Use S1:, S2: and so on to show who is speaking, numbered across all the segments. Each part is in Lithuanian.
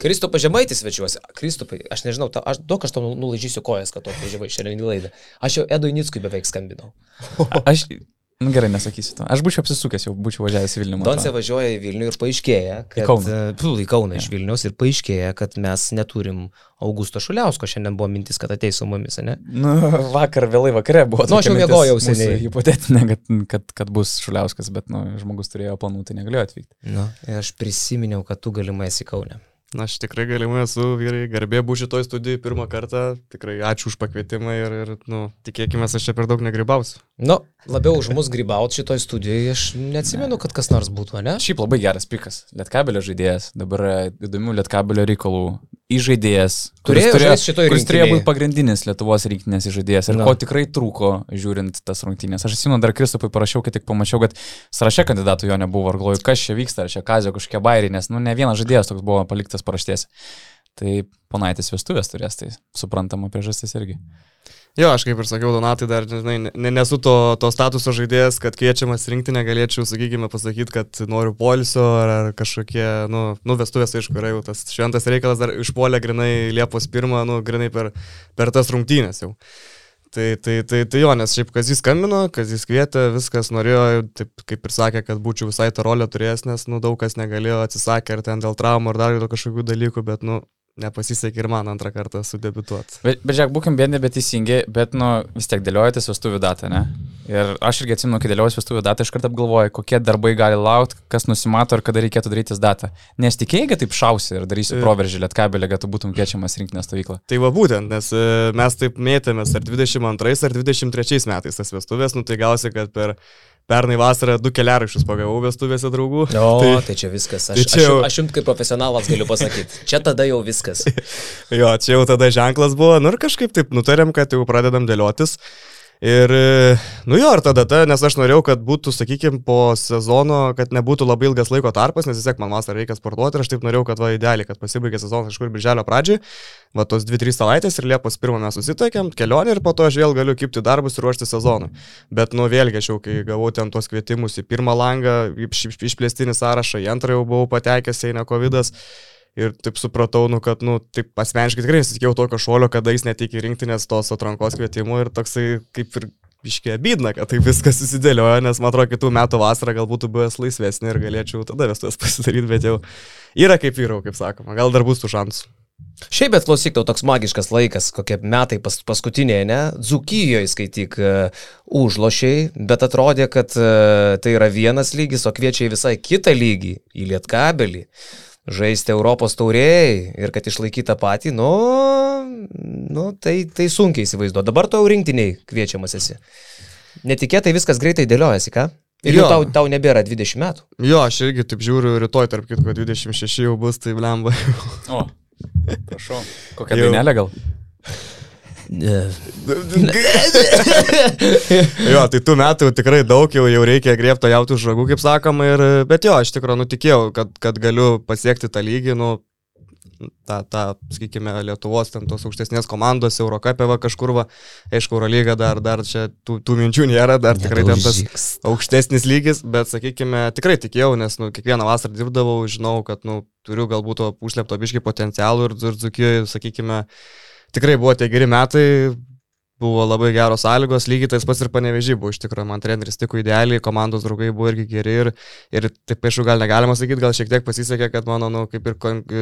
S1: Kristupas Žemaitis svečiuosi. Kristupai, aš nežinau, ta, aš daug aš tau nulaižysiu kojas, kad tu atvažiavai šiandien į laidą. Aš jau Edui Nickui beveik skambinau.
S2: Aš, nu gerai, nesakysiu to. Aš būčiau apsisukęs, jau būčiau važiavęs į Vilnių.
S1: Donce važiuoja į Vilnių ir paaiškėja, kad...
S2: Į Kauną.
S1: e, Pū, į Kauną iš Vilniaus ir paaiškėja, kad mes neturim Augusto Šuliausko. Šiandien buvo mintis, kad ateis su mumis, ne?
S2: Nu, vakar vėlai vakare buvo.
S1: Nu, aš jau
S2: mūsų
S1: seniai.
S2: Hipotetinė, kad, kad, kad bus Šuliauskas, bet nu, žmogus turėjo planų, tai negalėjo atvykti.
S1: Nu, ir aš prisiminiau, kad tu galimai esi Kaune.
S3: Na, aš tikrai galimai esu vyrai, garbė būti šitoj studijai pirmą kartą. Tikrai ačiū už pakvietimą ir, ir nu, tikėkime, aš čia per daug negribausiu.
S1: Nu, labiau už mus grybaut šitoj studijoje, aš neatsimenu, kad kas nors būtų, ne?
S2: Šiaip labai geras pikas. Lietkabelio žaidėjas, dabar e, įdomių Lietkabelio reikalų. Įžaidėjas, kuris
S1: Turėjo
S2: kuris turėjo būti pagrindinis Lietuvos rinktinės įžaidėjas ir
S1: Na.
S2: ko tikrai trūko žiūrint tas rungtynės. Aš atsimenu, dar Kristupui parašiau, kai tik pamačiau, kad sąraše kandidatų jo nebuvo ir galvoju, kas čia vyksta, ar čia kazio kažkokie bairiai, nes nu, ne vienas žaidėjas toks buvo paliktas paraštės. Tai ponaitis vestuvės turės, tai suprantama priežastis irgi.
S3: Jo, aš kaip ir sakiau, Donatai, dar žinai, ne, nesu to, to statuso žaidėjas, kad kviečiamas rinkti negalėčiau, sakykime, pasakyti, kad noriu polisio ar, ar kažkokie, nu, nu, vestuvės, aišku, yra jau tas šventas reikalas, dar išpolė grinai Liepos 1, nu, grinai per, per tas rungtynės jau. Tai, tai, tai, tai jo, nes šiaip kas jis skambino, kas jis kvietė, viskas norėjo, taip kaip ir sakė, kad būčiau visai tą rolę turėjęs, nes, nu, daug kas negalėjo, atsisakė ar ten dėl traumų ar dar dėl kažkokių dalykų, bet, nu, nepasisekė ir man antrą kartą sudebituoti.
S2: Bet, bet žiūrėk, būkim bėdė, bet teisingi, bet nu vis tiek dėliojatės vestuvių datą, ne? Ir aš irgi atsimenu, kai dėliojus vestuvių datą, iš karto apgalvoju, kokie darbai gali laukti, kas nusimato ir kada reikėtų daryti datą. Nes tikėjai, kad taip šausi ir darysi
S3: E.
S2: proveržį lietkabelį, kad tu būtum kviečiamas rinkinę stovyklą.
S3: Tai va būtent, nes e, mes taip mėtėmės ar 22 ar 23 metais tas vestuvės, nu tai gausi, kad per pernai vasarą du keliaraščius pagavau vestuvėse draugų.
S1: O, tai,
S3: tai,
S1: tai čia viskas.
S3: tai
S1: Aš,
S3: čia
S1: aš,
S3: jau-
S1: jum- aš jums kaip profesionalas galiu pasakyti. Čia tada jau viskas.
S3: jo, čia jau tada ženklas buvo, nu ir kažkaip taip nutarėm, kad jau pradedam dėliotis. Ir, e, nu jo, ir tada, ta, nes aš norėjau, kad būtų, sakykime, po sezono, kad nebūtų labai ilgas laiko tarpas, nes vis tiek man vasarą reikia sportuoti ir aš taip norėjau, kad va idealiai, kad pasibaigė sezonas kažkur birželio pradžiai, va tos 2-3 savaitės ir Liepos 1 mes susitaikėm, kelionė ir po to aš vėl galiu kipti darbus ir ruošti sezonui. Bet, nu vėlgi, aš jau kai gavau ten tuos kvietimus į pirmą langą, iš- iš- išplėstinį sąrašą, į antrą jau buvau patekęs, eina COVID. -as. Ir taip supratau, nu, kad, nu, taip asmeniškai tikrai nesitikėjau tokio šuolio, kada jis netikė rinktinės tos atrankos kvietimų ir toksai kaip ir iškė bydna, kad taip viskas susidėliojo, nes man atrodo, kitų metų vasarą gal būtų buvęs laisvesnė ir galėčiau tada vestuvės pasidaryti, bet jau yra kaip vyrau, kaip sakoma, gal dar bus tų šansų.
S1: Šiaip bet klausyk, tau toks magiškas laikas, kokie metai pas, paskutiniai, ne? Dzukijoje skaityk uh, užlošiai, bet atrodė, kad uh, tai yra vienas lygis, o kviečia į visai kitą lygį, į lietkabelį, žaisti Europos taurėjai ir kad išlaikytą patį, nu, nu tai, tai sunkiai įsivaizduoju. Dabar tu jau rinktiniai kviečiamas esi. Netikėtai viskas greitai dėliojasi, ką? Ir jau
S3: Jo.
S1: tau, tau nebėra 20 metų.
S3: Jo, aš irgi taip žiūriu, rytoj, tarp kitko, 26 jau bus, tai blemba.
S2: O, prašau. Kokią
S3: Jau.
S2: dainelę gal?
S3: Jo, tai tų metų tikrai daug, jau, jau reikia griebto jautų žagų, kaip sakoma, ir, bet jo, aš tikrai nutikėjau, kad, kad galiu pasiekti tą lygį, nu, tą, tą, sakykime, Lietuvos, ten tos aukštesnės komandos, Eurocapė va kažkur, va, aišku, Eurolyga dar, dar čia tų, tų minčių nėra, dar tikrai ten tas aukštesnis lygis, bet, sakykime, tikrai tikėjau, nes, nu, kiekvieną vasarą dirbdavau, žinau, kad, nu, turiu galbūt to užslepto biški potencialų ir, ir dzukijoje, sakykime, tikrai buvo tie geri metai, buvo labai geros sąlygos, lygiai tas pats ir panevežį buvo, iš tikrųjų, man treneris tiko idealiai, komandos draugai buvo irgi geri ir, ir taip aišku, gal negalima sakyti, gal šiek tiek pasisekė, kad mano, nu, kaip ir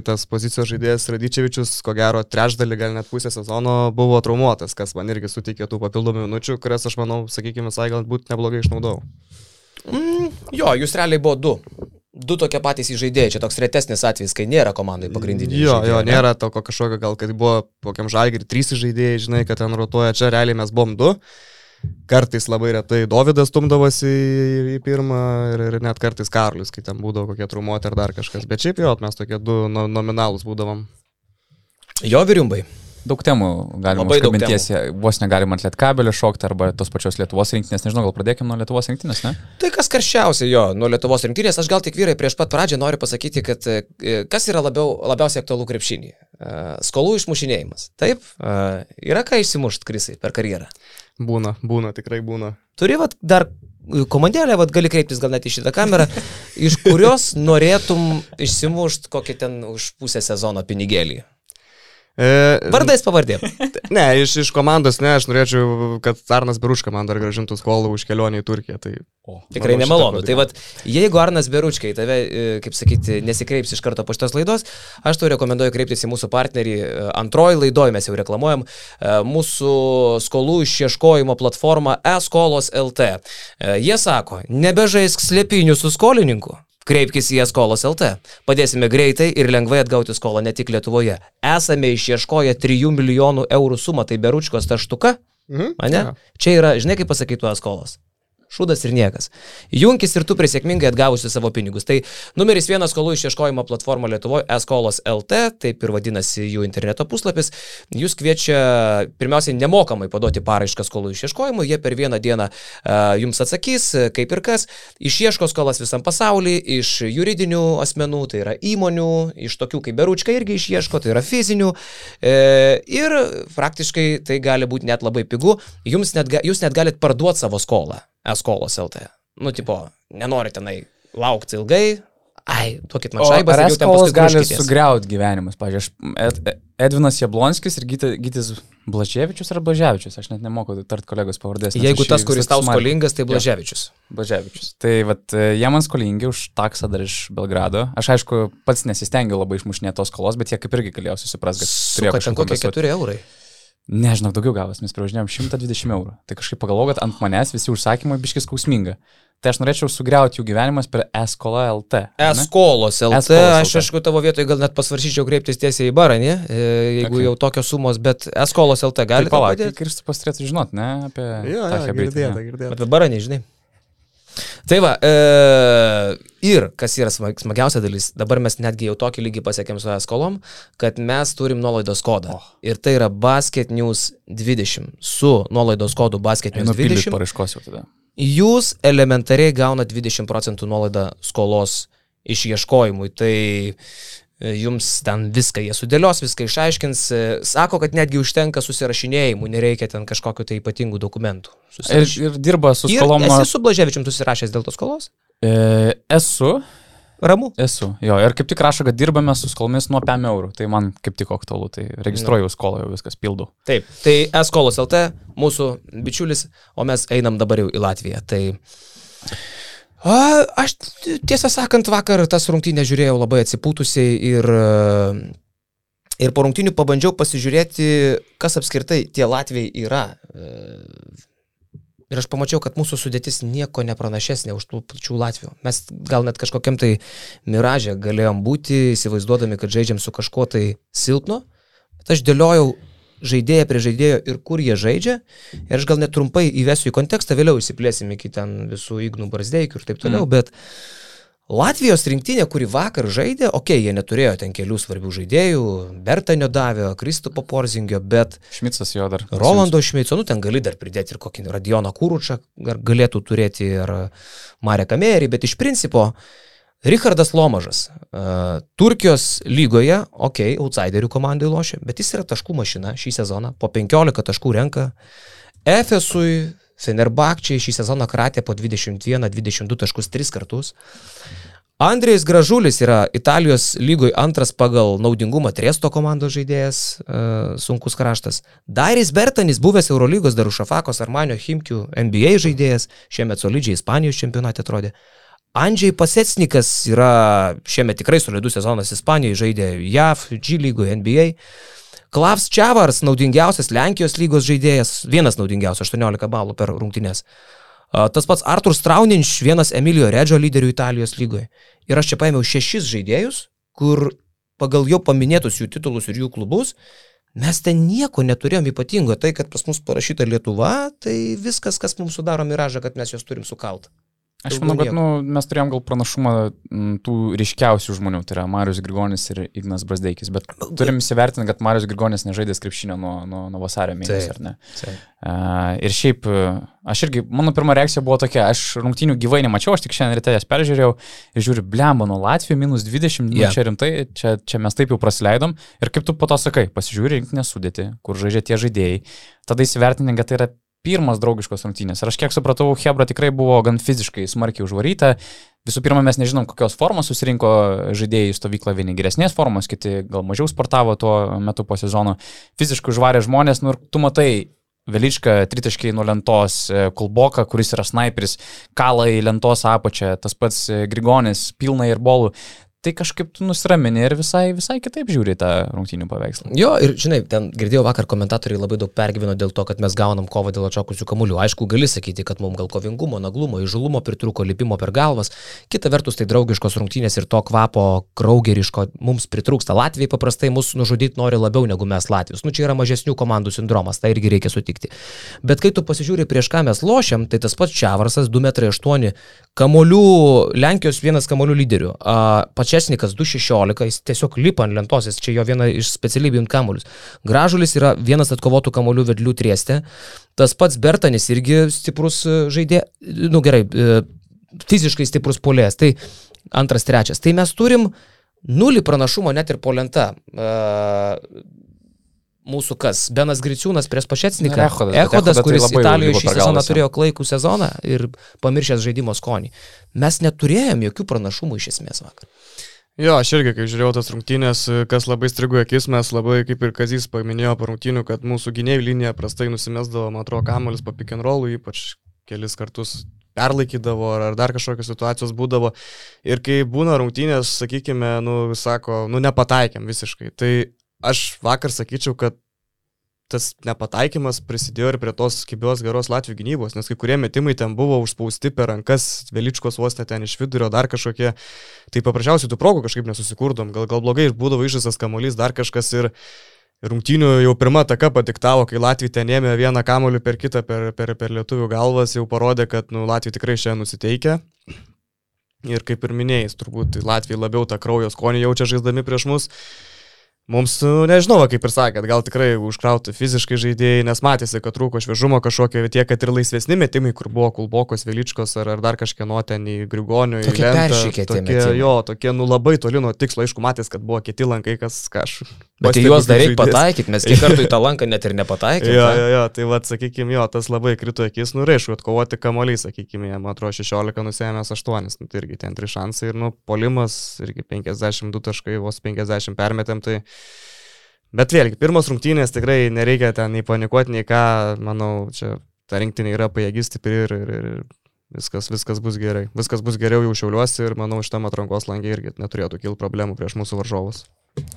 S3: tas pozicijos žaidėjas Radičevičius, ko gero, trečdalį, gal net pusę sezono buvo traumuotas, kas man irgi suteikė tų papildomų minučių, kurias aš manau, sakykime, visai galbūt neblogai išnaudojau.
S1: Mm, jo, jūs realiai buvo du. Du tokie patys įžaidėjai, čia toks retesnis atvejis, kai nėra komandai pagrindiniai.
S3: Jo,
S1: žaidėjai,
S3: jo,
S1: ne?
S3: nėra to ko kažkokio, gal kad buvo kokiam žalgiriui trys žaidėjai, žinai, kad ten rotuoja, čia realiai mes buvom du. Kartais labai retai Davidas stumdavosi į, į pirmą ir, ir net kartais Karlis, kai ten būdavo kokie trumuoti ar dar kažkas. Bet šiaip jo, mes tokie du no, nominalus būdavom.
S1: Jo, virimbai.
S2: Daug temų galima
S1: Labai daug
S2: užkabinties, vos negalima ant lietkabelio šokti arba tos pačios Lietuvos rinktinės, nežinau, gal pradėkime nuo Lietuvos rinktinės, ne?
S1: Tai kas karščiausia jo, nuo Lietuvos rinktinės, aš gal tik vyrai prieš pat pradžią noriu pasakyti, kad e, kas yra labiau, labiausiai aktualu krepšinį. E, Skolų išmušinėjimas. Taip, e, yra ką išsimušt, Krisai, per karjerą.
S3: Būna, būna, tikrai būna.
S1: Turi vat, dar komandėlė, vad gali kreiptis gal net į šitą kamerą, iš kurios norėtum išsimušti kokį ten už pusę sezono pinigėlį.
S3: E,
S1: Vardais pavardė.
S3: Ne, iš, iš komandos ne, aš norėčiau, kad Arnas Beruška man dar gražintų skolą už kelionę į Turkiją. Tai,
S2: O,
S1: Tikrai
S3: manau,
S1: nemalonu. Tai vad, jeigu Arnas Beručkai tave, e, kaip sakyti, nesikreips iš karto po šitos laidos, aš tau rekomenduoju kreiptis į mūsų partnerį. E, Antroji laidoje mes jau reklamuojam mūsų skolų išieškojimo platformą eSkolos LT. E, Jie sako, nebežaisk slėpinių su skolininku. Kreipkis į eskolos LT. Padėsime greitai ir lengvai atgauti skolą ne tik Lietuvoje. Esame išieškoję 3 milijonų eurų sumą, tai beručkos taštuka,
S3: Mhm.
S1: Čia yra, žinai, kaip pasakytų skolos. Šūdas ir niekas. Junkis ir tu prisėkmingai atgavusi savo pinigus. Tai numeris vienas skolų išieškojimo platforma Lietuvoje, eskolos LT, taip ir vadinasi jų interneto puslapis. Jūs kviečia pirmiausiai nemokamai paduoti paraišką skolų išieškojimui, jie per vieną dieną uh, jums atsakys, kaip ir kas. Išieško skolas visam pasaulyje, iš juridinių asmenų, tai yra įmonių, iš tokių kaip Beručka irgi išieško, tai yra fizinių. E, ir praktiškai tai gali būti net labai pigu. Jums net, jūs net galite parduoti savo skolą, eskolos LT. Nu, tipo, nenori tenai laukti ilgai. Ai, duokit man šaibą,
S2: ar eskolos gali sugriauti gyvenimus? Pavyzdžiui, Ed, Edvinas Jablonskis ir Gyti- Gytis Blaževičius ar Blaževičius, aš net nemoku tart kolegos pavardės.
S1: Jeigu tas, kuris tau skolingas, tai
S2: Jo.
S1: Blaževičius.
S2: Blaževičius. Tai vat, e, jie man skolingi už taksą dar iš Belgrado. Aš aišku, pats nesistengiau labai išmušinėti tos skolos, bet jie kaip irgi galėjo susiprasti, kad turėjo kompensuoti.
S1: 4 eurai.
S2: Nežinau, daugiau gavos, mes privažinėjom 120 eurų. Tai kažkaip pagalvojau, kad ant manęs visi užsakymai biškis skausminga. Tai aš norėčiau sugriauti jų gyvenimas per Eskola LT.
S1: Eskolos LT,
S2: Eskolos
S1: aš
S2: LT.
S1: aišku tavo vietoje gal net pasvaršyčiau kreiptis tiesiai į barą, ne? E, Jeigu
S2: Okay.
S1: jau tokios sumos, bet Eskolos LT
S2: Tai
S1: gali
S2: palauk,
S1: padėti.
S2: Kristupas turėtų žinot, ne, apie
S3: Jo,
S2: tą
S3: jo,
S2: hebrytę,
S3: girdėta, girdėta.
S1: Bet dabar nežinai. Tai va, e, ir kas yra smag- smagiausia dalis, dabar mes netgi jau tokį lygį pasiekėm su eskolom, kad mes turim nuolaidos kodą.
S2: Oh.
S1: Ir tai yra Basket News 20. Su nuolaidos kodu Basket News
S2: Einu pildyti
S1: 20
S2: paraiškos jau tada.
S1: jūs elementariai gaunat 20 procentų nuolaidą skolos išieškojimui. Tai jums ten viską jie sudėlios, viską išaiškins. E, Sako, kad netgi užtenka susirašinėjimų, nereikia ten kažkokiu tai ypatingų dokumentų.
S2: Ir,
S1: Susiraš...
S2: ir dirba su
S1: Ir
S2: skolom nuo...
S1: esi su Blaževičium susirašęs dėl tos skolos?
S2: E, esu,
S1: Ramu.
S2: esu. Jo, ir kaip tik rašo, kad dirbame su skolomis nuo 5 eurų. Tai man kaip tik aktualu. Tai registruoju
S1: Nu.
S2: skolą, jau viskas pildau.
S1: Taip, tai Eskolos LT, mūsų bičiulis, o mes einam dabar jau į Latviją. Tai a, aš tiesą sakant, vakar tas rungtynės žiūrėjau labai atsipūtusiai ir, e, ir po rungtynių pabandžiau pasižiūrėti, kas apskritai tie Latvijai yra. E, Ir aš pamačiau, kad mūsų sudėtis nieko nepranašesnė už tų pačių Latvių. Mes gal net kažkokiam tai miražė galėjom būti, įsivaizduodami, kad žaidžiam su kažkuo tai silpnu. Bet aš dėliojau žaidėją prie žaidėjo ir kur jie žaidžia. Ir aš gal net trumpai įvesiu į kontekstą, vėliau įsiplėsim iki ten visų įgnų barzdeikių ir taip toliau. Mm. Bet Latvijos rinktinė, kuri vakar žaidė, okei, okay, jie neturėjo ten kelių svarbių žaidėjų, Bertanio davė, Kristupo Porzingio, bet
S2: Šmicas jo dar.
S1: Rolando Šmeico, nu ten gali dar pridėti ir kokį Radioną Kūručą, galėtų turėti ir Marę Kamerį, bet iš principo Richardas Lomažas. Uh, Turkijos lygoje, okei, okay, outsiderių komandai lošia, bet jis yra taškų mašina šį sezoną, po 15 taškų renka. Efesui, Fenerbakčiai šį sezoną kratė po 21-22 taškus 3 kartus. Andrėjus Gražulis yra Italijos lygoje antras pagal naudingumą Triesto komandos žaidėjas, uh, sunkus kraštas. Dairis Bertanis, buvęs Eurolygos Darušafakos Armanio Himkių NBA žaidėjas, šiemet solidžiai Ispanijos čempionate atrodė. Andžiai Pasetsnikas yra šiemet tikrai solidus sezonas Ispanijoje, žaidė JAV, G lygoje, NBA. Klavs Čiavars, naudingiausias Lenkijos lygos žaidėjas, vienas naudingiausias, 18 balų per rungtynės. Tas pats Artur Strauninš, vienas Emilio Redžio lyderių Italijos lygoje. Ir aš čia paėmiau šešis žaidėjus, kur pagal jau paminėtus jų titulus ir jų klubus, mes ten nieko neturėjom ypatingo. Tai, kad pas mus parašyta Lietuva, tai viskas, kas mums sudaro miražą, kad mes juos turim sukalt.
S2: Aš manau, kad nu, mes turėjom gal pranašumą tų ryškiausių žmonių, tai yra Marius Grigonis ir Ignas Brasdeikis, bet turim įsivertinti, kad Marius Grigonis nežaidė krepšinio nuo, nuo, nuo vasario mėnesio, ar ne?
S1: Taip.
S2: Uh, ir šiaip, e, aš irgi, mano pirma reakcija buvo tokia, aš rungtynių gyvai nemačiau, aš tik šiandien ryte jas peržiūrėjau ir žiūriu, blemba, nuo Latvijos minus 20, yeah. Nu, čia rimtai, čia, čia mes taip jau prasileidom ir kaip tu po to sakai, pasižiūri rinkinę sudėti, kur žaidžia tie žaidėjai, tada įsivertinti, kad tai yra pirmas draugiškos rungtynės. Ir aš kiek supratau, Hebra tikrai buvo gan fiziškai smarkiai užvaryta. Visų pirma, mes nežinom, kokios formos susirinko žaidėjai stovyklą, vieni geresnės formos, kiti gal mažiau sportavo tuo metu po sezono. Fiziškai užvarė žmonės, nu ir tu matai, Velička tritaškiai nuo lentos, e, Kulboka, kuris yra sniperis, kala į lentos apačią, tas pats e, Grigonis, pilna ir bolų tai kažkaip tu nusiramini ir visai, visai kitaip žiūri tą rungtynių paveikslą.
S1: Jo, ir žinai, ten girdėjau vakar komentatoriai labai daug pergyveno dėl to, kad mes gaunam kovą dėl atšokusių kamuolių. Aišku, gali sakyti, kad mums gal kovingumo, naglumo, įžulumo pritruko, lipimo per galvas. Kita vertus, tai draugiškos rungtynės ir to kvapo kraugeriško mums pritrūksta. Latvijai paprastai mus nužudyti nori labiau negu mes Latvijos. Nu, čia yra mažesnių komandų sindromas, tai irgi reikia sutikti. Bet kai tu pasižiūri prieš ką mes lošiam, tai tas pats Čiavarsas 2,8 m, kamolių, Lenkijos vienas kamolių lyderių. Pačesnikas 2.16, jis tiesiog lipa ant lentos, čia jo viena iš specialybių ant kamuolius. Gražulis yra vienas atkovotų kamuolių vedlių trieste. Tas pats Bertanis irgi stiprus e, žaidėjas, nu gerai, e, fiziškai stiprus polės. Tai antras, trečias. Tai mes turim nulį pranašumo net ir po lenta. Uh, mūsų kas? Benas Griciūnas prieš Pašetsniką.
S2: Echodas,
S1: Echodas,
S2: tai
S1: kuris
S2: labai
S1: Italijoje šį sezoną turėjo klaikų sezoną ir pamiršęs žaidimo skonį. Mes neturėjom jokių pranašumų iš esmės vakar.
S3: Jo, aš irgi, kai žiūrėjau tas rungtynės, kas labai strigo akis, mes labai, kaip ir Kazys paminėjo po rungtynių, kad mūsų gynėjų linija prastai nusimesdavo, man atrodo, kamuolis po pick and rollų, ypač kelis kartus perlaikydavo ar, ar dar kažkokios situacijos būdavo. Ir kai būna rungtynės, sakykime, nu, sako, nu, nepataikėm visiškai. Tai aš vakar sakyčiau, kad tas nepataikymas prisidėjo ir prie tos kibios geros Latvijų gynybos, nes kai kurie metimai ten buvo užspausti per rankas, Veličkos vos net ten iš vidurio, dar kažkokie, tai paprasčiausiai tų progų kažkaip nesusikurdom, gal, gal blogai būdavo išžasas kamuolys, dar kažkas ir rungtynių jau pirma taka padiktavo, kai Latvija ten ėmė vieną kamuolį per kitą, per, per, per lietuvių galvas, jau parodė, kad nu, Latvija tikrai šiandien nusiteikia. Ir kaip ir minėjai, turbūt Latvija labiau tą kraujo skonį jaučia žaisdami prieš mus. Mums, nu, nežinau, kaip ir sakėt, gal tikrai užkrauti fiziškai žaidėjai, nes matėsi, kad trūko šviežumo kažkokio, tiek, kad ir laisvesni metimai, kur buvo Kulbokos, Veličkos ar, ar dar kažkieno ten į Grigonių. į Lentą, tokie. Jo, tokie, nu, labai toli nuo tikslo, aišku, matės, kad buvo kiti lankai, kas kažkas.
S1: Bet į juos dar reikia pataikyti, mes kiek kartų į tą lanką net ir nepataikėme.
S3: Jo, jo, jo, tai vad, sakykime, jo, tas labai krito akis, nu, reišku, atkovoti kamuoliai, sakykime, man atrodo, 16 nusėmęs 8, nu, tai irgi ten 3 šansai ir, nu, polimas, irgi 52 taškai, vos 50 permetėm, tai... Bet vėlgi, pirmos rungtynės tikrai nereikia ten nei panikuoti, nei ką, manau, čia ta rinktinė yra pajėgi stipri ir, ir, ir viskas, viskas bus gerai. Viskas bus geriau jau šiauliuosi ir manau, šitam atrankos langiai irgi neturėtų kilti problemų prieš mūsų varžovus.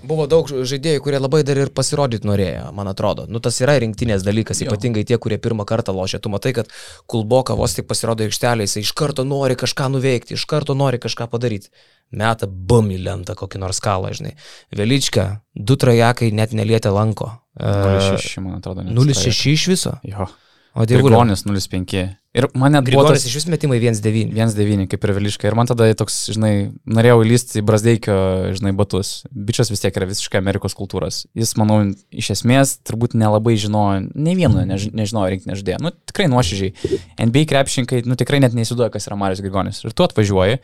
S1: Buvo daug žaidėjų, kurie labai dar ir pasirodyti norėjo, man atrodo. Nu, tas yra rinktinės dalykas, ypatingai tie, kurie pirmą kartą lošia. Tu matai, kad Kulboka vos tik pasirodo aikštelė, jis iš karto nori kažką nuveikti, iš karto nori kažką padaryti. Meta bum į lentą kokį nors kalą, žinai. Velička, du trajekai net nelietė lanko. E,
S2: 0,6, man atrodo. net
S1: 0,6 iš viso.
S2: Jo.
S1: O dievulio.
S2: Grigonis 0,5. Ir man net buvo tas
S1: iš vis metimai 1,9.
S2: 1,9 kaip ir Veliška. Ir man tada toks, žinai, norėjau įlysti į Brasdeikio, žinai, batus. Bičias vis tiek yra visiškai Amerikos kultūros. Jis, manau, iš esmės turbūt nelabai žinojo, ne vieno než, nežinojo rinkti neždėjo. Nu, tikrai nuoširdžiai. NBA krepšininkai, nu, tikrai net neįsivaizduoja, kas yra Marius Grigonis. Ir tu atvažiuoji,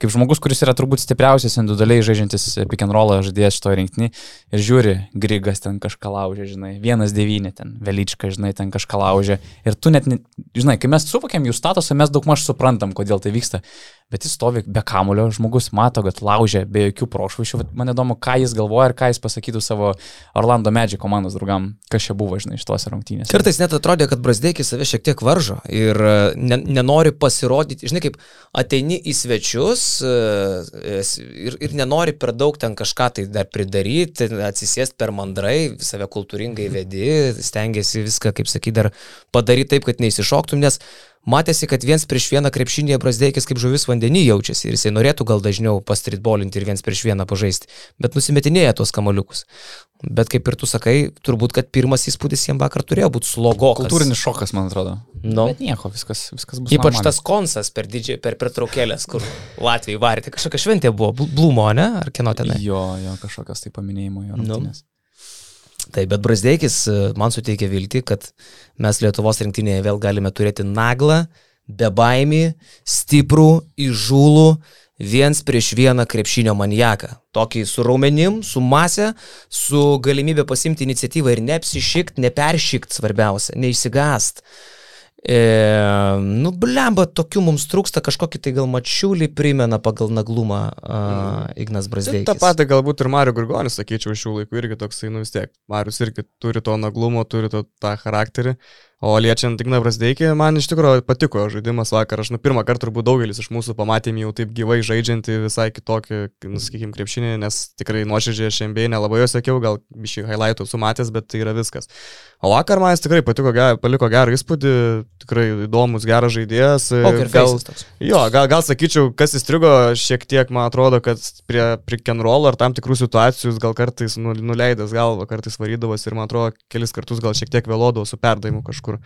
S2: kaip žmogus, kuris yra turbūt stipriausias individualiai žaidžiantis pick and roll žaidėjas šitoje rinktinį ir žiūri, Grigas ten kažką laužė, žinai, vienas devyni ten, Velyčka, žinai, ten kažką laužė. Ir tu net, ne- žinai, kai mes suvokiam jų statusą, mes daug maž suprantam, kodėl tai vyksta. Bet jis stovi be kamulio, žmogus mato, kad laužė be jokių prošvaišių. Man įdomu, ką jis galvoja ir ką jis pasakytų savo Orlando Magic komandos draugam, kas čia buvo, žinai, iš tos rungtynės.
S1: Kartais net atrodė, kad Brasdeikis save šiek tiek varžo ir e, ne, nenori pasirodyti, žinai, kaip ateini į svečius e, ir, ir nenori per daug ten kažką tai dar pridaryti, atsisėsti per mandrai, save kultūringai vedi, stengiasi viską, kaip sakyt, dar padaryti taip, kad neįsišoktum, nes matėsi, kad viens prieš vieną krepšinėje Brasdeikis kaip žuvis vandenį jaučiasi ir jisai norėtų gal dažniau pastritbolinti ir viens prieš vieną pažaisti, bet nusimetinėja tuos kamaliukus. Bet kaip ir tu sakai, turbūt, kad pirmas įspūdis jiem vakar turėjo būti slogokas.
S2: Kultūrinis šokas, man atrodo.
S1: Nu.
S2: Bet nieko, viskas, viskas bus.
S1: Ypač
S2: normaliai.
S1: tas konsas per, didžiai, per pertraukėlės, kur Latvijai varėte. Kažkokia šventė buvo, Bl- Blumo, ne? Ar kieno ten?
S2: Jo, jo, kažkokios tai paminėjimo jo.
S1: Nu.
S2: rungtynės.
S1: Taip, bet Brasdeikis e, man suteikia viltį, kad mes Lietuvos rinktinėje vėl galime turėti naglą, bebaimį, stiprų, įžūlų, viens prieš vieną krepšinio maniaką. Tokį su raumenim, su masė, su galimybė pasimti iniciatyvą ir neapsišikt, neperšikt svarbiausia, neišsigast. E, nu, blemba, tokių mums trūksta, kažkokį tai gal mačiulį primena pagal naglumą uh, Ignas Brasdeikis.
S3: Ta pati galbūt ir Mario Gurgonis, sakyčiau, šių laikų irgi toksai, nu vis tiek, Marius irgi turi to naglumo, turi to, tą charakterį. O liečiant Igną Brasdeikį, man iš tikrųjų patiko žaidimas vakar. Aš nu pirmą kartą turbūt daugelis iš mūsų pamatėm jau taip gyvai žaidžiantį visai kitokį, nu, sakykime, krepšinį, nes tikrai nuoširdžiai aš MBA nelabai jo sakiau, gal šį highlightų sumatęs, bet tai yra viskas. O vakar man jis tikrai patiko, paliko gerą įspūdį, tikrai įdomus, geras žaidėjas.
S1: Gal,
S3: jo, gal, gal sakyčiau, kas įstrigo šiek tiek, man atrodo, kad prie, prie Kenrolo ar tam tikrų situacijų gal kartais nu, nuleidęs galvą, kartais varydavos ir man atrodo, kelis kartus gal šiek tiek vėluodavo su perdavimu kažkur kažkur.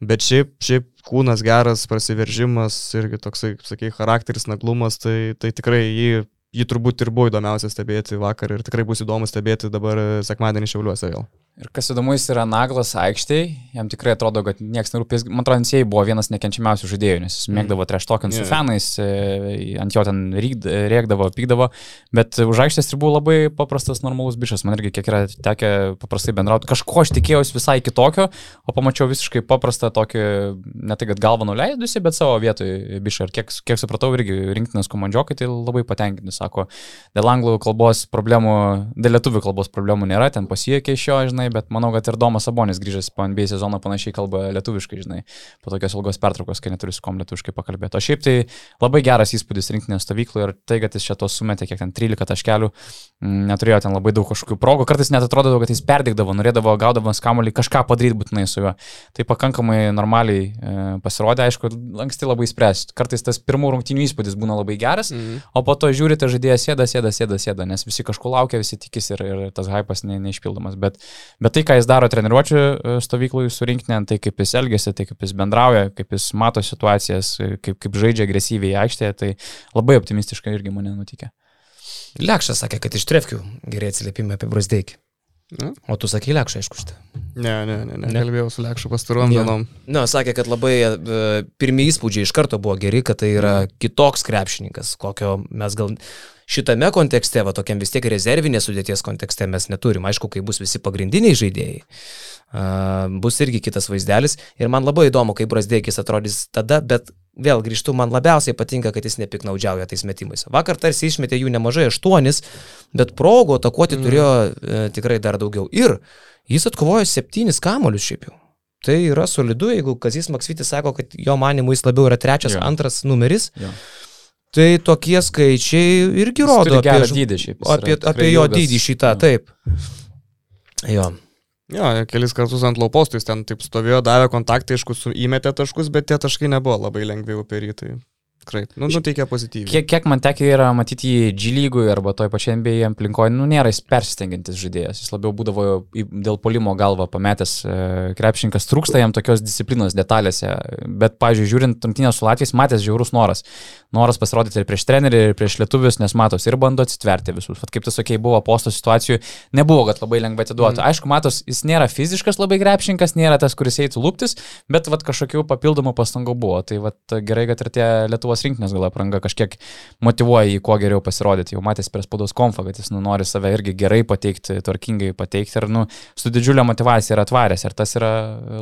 S3: Bet šiaip, šiaip kūnas geras, prasiveržimas irgi toksai, kaip sakai, charakteris, naglumas, tai, tai tikrai jį, jį turbūt ir buvo įdomiausia stebėti vakar ir tikrai bus įdomu stebėti dabar sekmadienį šiauliuose vėl.
S2: Ir kas įdomu, jis yra naglas aikštėje, jam tikrai atrodo, kad niekas nerūpės. Man atrodo, jis buvo vienas nekenčiamiausių žaidėjų, nes jis mėgdavo treštokint yeah. su fanais, e, ant jo ten rėkdavo, pykdavo, bet už aikštės ribų labai paprastas, normalus bišas. Man irgi kiek yra tekę paprastai bendrauti. Kažko aš tikėjausi visai kitokio, o pamačiau visiškai paprastą tokį, ne tai kad galvą nuleidusi, bet savo vietoje bišą. Ir kiek, kiek supratau, irgi rinktinės komandžiokai tai labai patenkinti, sako, dėl anglų kalbos problemų, dėl lietuvių kalbos problemų nėra, ten pasiekė iš jo, žinai, bet manau, kad ir Domas Sabonis grįžęs po NBA sezono panašiai kalba lietuviškai, žinai, po tokios ilgos pertraukos, kai neturi su kom lietuviškai pakalbėti. O šiaip tai labai geras įspūdis rinktinės stovykloje ir tai, kad jis čia to sumetė, kiek ten 13 taškelių, mm, neturėjo ten labai daug kažkokių progų, kartais net atrodavo, kad jis perdėkdavo, norėdavo gaudamas kamuolį kažką padaryti būtinai su juo. Tai pakankamai normaliai e, pasirodė, aišku, anksti labai spręsti. Kartais tas pirmų rungtinių įspūdis būna labai geras, mm -hmm. o po to žiūrite, žaidėjas sėda, sėda, sėda, sėda, nes visi kažko laukia, visi tikisi ir, ir tas hypas ne, neišpildomas. Bet Bet tai, ką jis daro treniruočio e, stovyklui surinkti, tai kaip jis elgesi, tai kaip jis bendrauja, kaip jis mato situacijas, e, kaip, kaip žaidžia agresyviai aikštėje, tai labai optimistiškai irgi mane nutikė.
S1: Lekšas sakė, kad iš Trefkių gerai atsiliepimai apie Brasdeikį. Ne? O tu sakei Lekšą, aišku, šitą.
S3: Ne, ne, ne, ne. Kalbėjau su Lekšu pastaruom dienom.
S1: Na, sakė, kad labai uh, pirmie įspūdžiai iš karto buvo geri, kad tai yra kitoks krepšininkas, kokio mes gal šitame kontekste, va tokiam vis tiek rezervinės sudėties kontekste mes neturim. Aišku, kai bus visi pagrindiniai žaidėjai, uh, bus irgi kitas vaizdelis. Ir man labai įdomu, kaip Brasdėkis atrodys tada, bet vėl grįžtu, man labiausiai patinka, kad jis nepiknaudžiauja tais metimais. Vakar tarsi išmetė jų nemažai aštuonis, bet progų atakuoti mm. turėjo e, tikrai dar daugiau. Ir jis atkovojo septynis kamolius šiaip jau. Tai yra solidu, jeigu Kazis Maksvitis sako, kad jo manimu jis labiau yra trečias, ja. antras numeris. Ja. Tai tokie skaičiai irgi rodo
S2: apie, dydį šiaip,
S1: apie, apie jo dydį šitą, taip. Jo.
S3: Jo, kelis kartus ant laupos, tai jis ten taip stovėjo, davė kontaktą, aišku, įmetė taškus, bet tie taškai nebuvo labai lengvi uperyti. Tikrai, nu, nuteikia pozityviai.
S2: Kiek, kiek man tekia yra matyti jį G lygui arba toj pačiai NBA aplinkoje, nu, nėra jis persistengiantis žaidėjas, jis labiau būdavo dėl polimo galvą pametęs e, krepšininkas, trūksta jam tokios disciplinos detalėse, bet, pažiūrėjau, žiūrint rungtynę su Latvijais, matęs žiaurus noras. Noras pasirodyti ir prieš trenerį, ir prieš lietuvius, nes matos ir bando atsitverti visus. Vat kaip tu sakei, buvo posto situacijų, nebuvo, kad labai lengvai atiduotų. Mm. Aišku, matos, jis nėra fiziškas labai krepšininkas, nėra tas, kuris eitų lūptis, bet vat kažkokių papildomų pastangų buvo. Tai vat gerai, kad ir tie lietuvių Lietuvos rinktinės gal apranga kažkiek motivuoja jį kuo geriau pasirodyti. Jau matęs prie spaudos konfą, kad jis nu, nori save irgi gerai pateikti, tvarkingai pateikti ir nu, su didžiulė motivacija yra atvaręs. Ir tas yra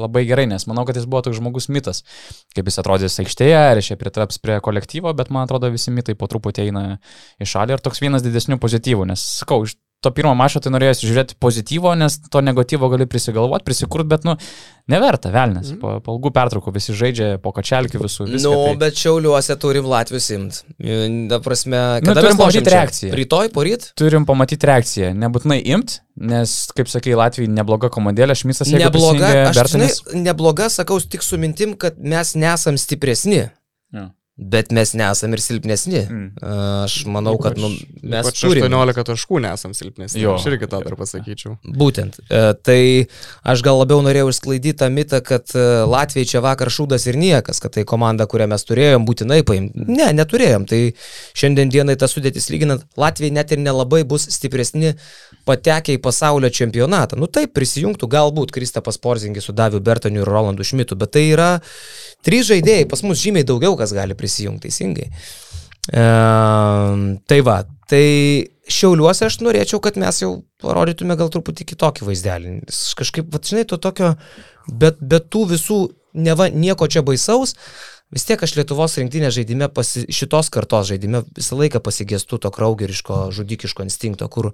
S2: labai gerai, nes manau, kad jis buvo toks žmogus mitas, kaip jis atrodys aikštėje, ar jis pritraps prie kolektyvo, bet man atrodo visi mitai po truputį eina į šalį ir toks vienas didesnių pozityvų, nes sakau, iš to pirmo mačo tai norėjusi žiūrėti pozityvo, nes to negatyvo gali prisigalvoti, prisikurt, bet, nu, neverta, velnės. Mm. Po, po ilgų pertraukų visi žaidžia po kačelkių visų.
S1: Viską, nu,
S2: tai...
S1: bet šiauliuose turim Latvijus imt. Ta prasme,
S2: kada nu, turim pamatyti reakciją.
S1: Rytoj, poryt?
S2: Turim pamatyti reakciją. Nebūtinai imt, nes, kaip sakai, Latvijai nebloga komandėlė, Šmisas
S1: nebloga. Aš, žinai, nebloga, sakau, tik su mintim, kad mes nesam stipresni. Ja. Bet mes nesam ir silpnesni. Mm. Aš manau, kad nu, mes turime.
S3: 18 taškų nesam silpnesni. Jo. Aš irgi tą dar pasakyčiau.
S1: Būtent. E, tai aš gal labiau norėjau išsklaidyti tą mitą, kad e, Latvijai čia vakar šūdas ir niekas, kad tai komanda, kurią mes turėjom, būtinai paimti. Ne, neturėjom. Tai šiandien dienai tas sudėtis lyginant, Latvijai net ir nelabai bus stipresni patekę į pasaulio čempionatą. Nu taip, prisijungtų galbūt Kristapas Porzingis su Daviu Bertoniu ir Rolandu Šmitu, bet tai yra trys žaidėjai, pas mus žymiai daugiau kas gali prisijungti prisijungti teisingai. E, tai va, tai šiauliuose aš norėčiau, kad mes jau parodytume gal truputį kitokį vaizdelį. Kažkaip, va, žinai, to tokio, bet, bet tų visų neva nieko čia baisaus, vis tiek aš Lietuvos rinktinė žaidime, pasi, šitos kartos žaidime visą laiką pasigėstu to kraugeriško, žudikiško instinkto, kur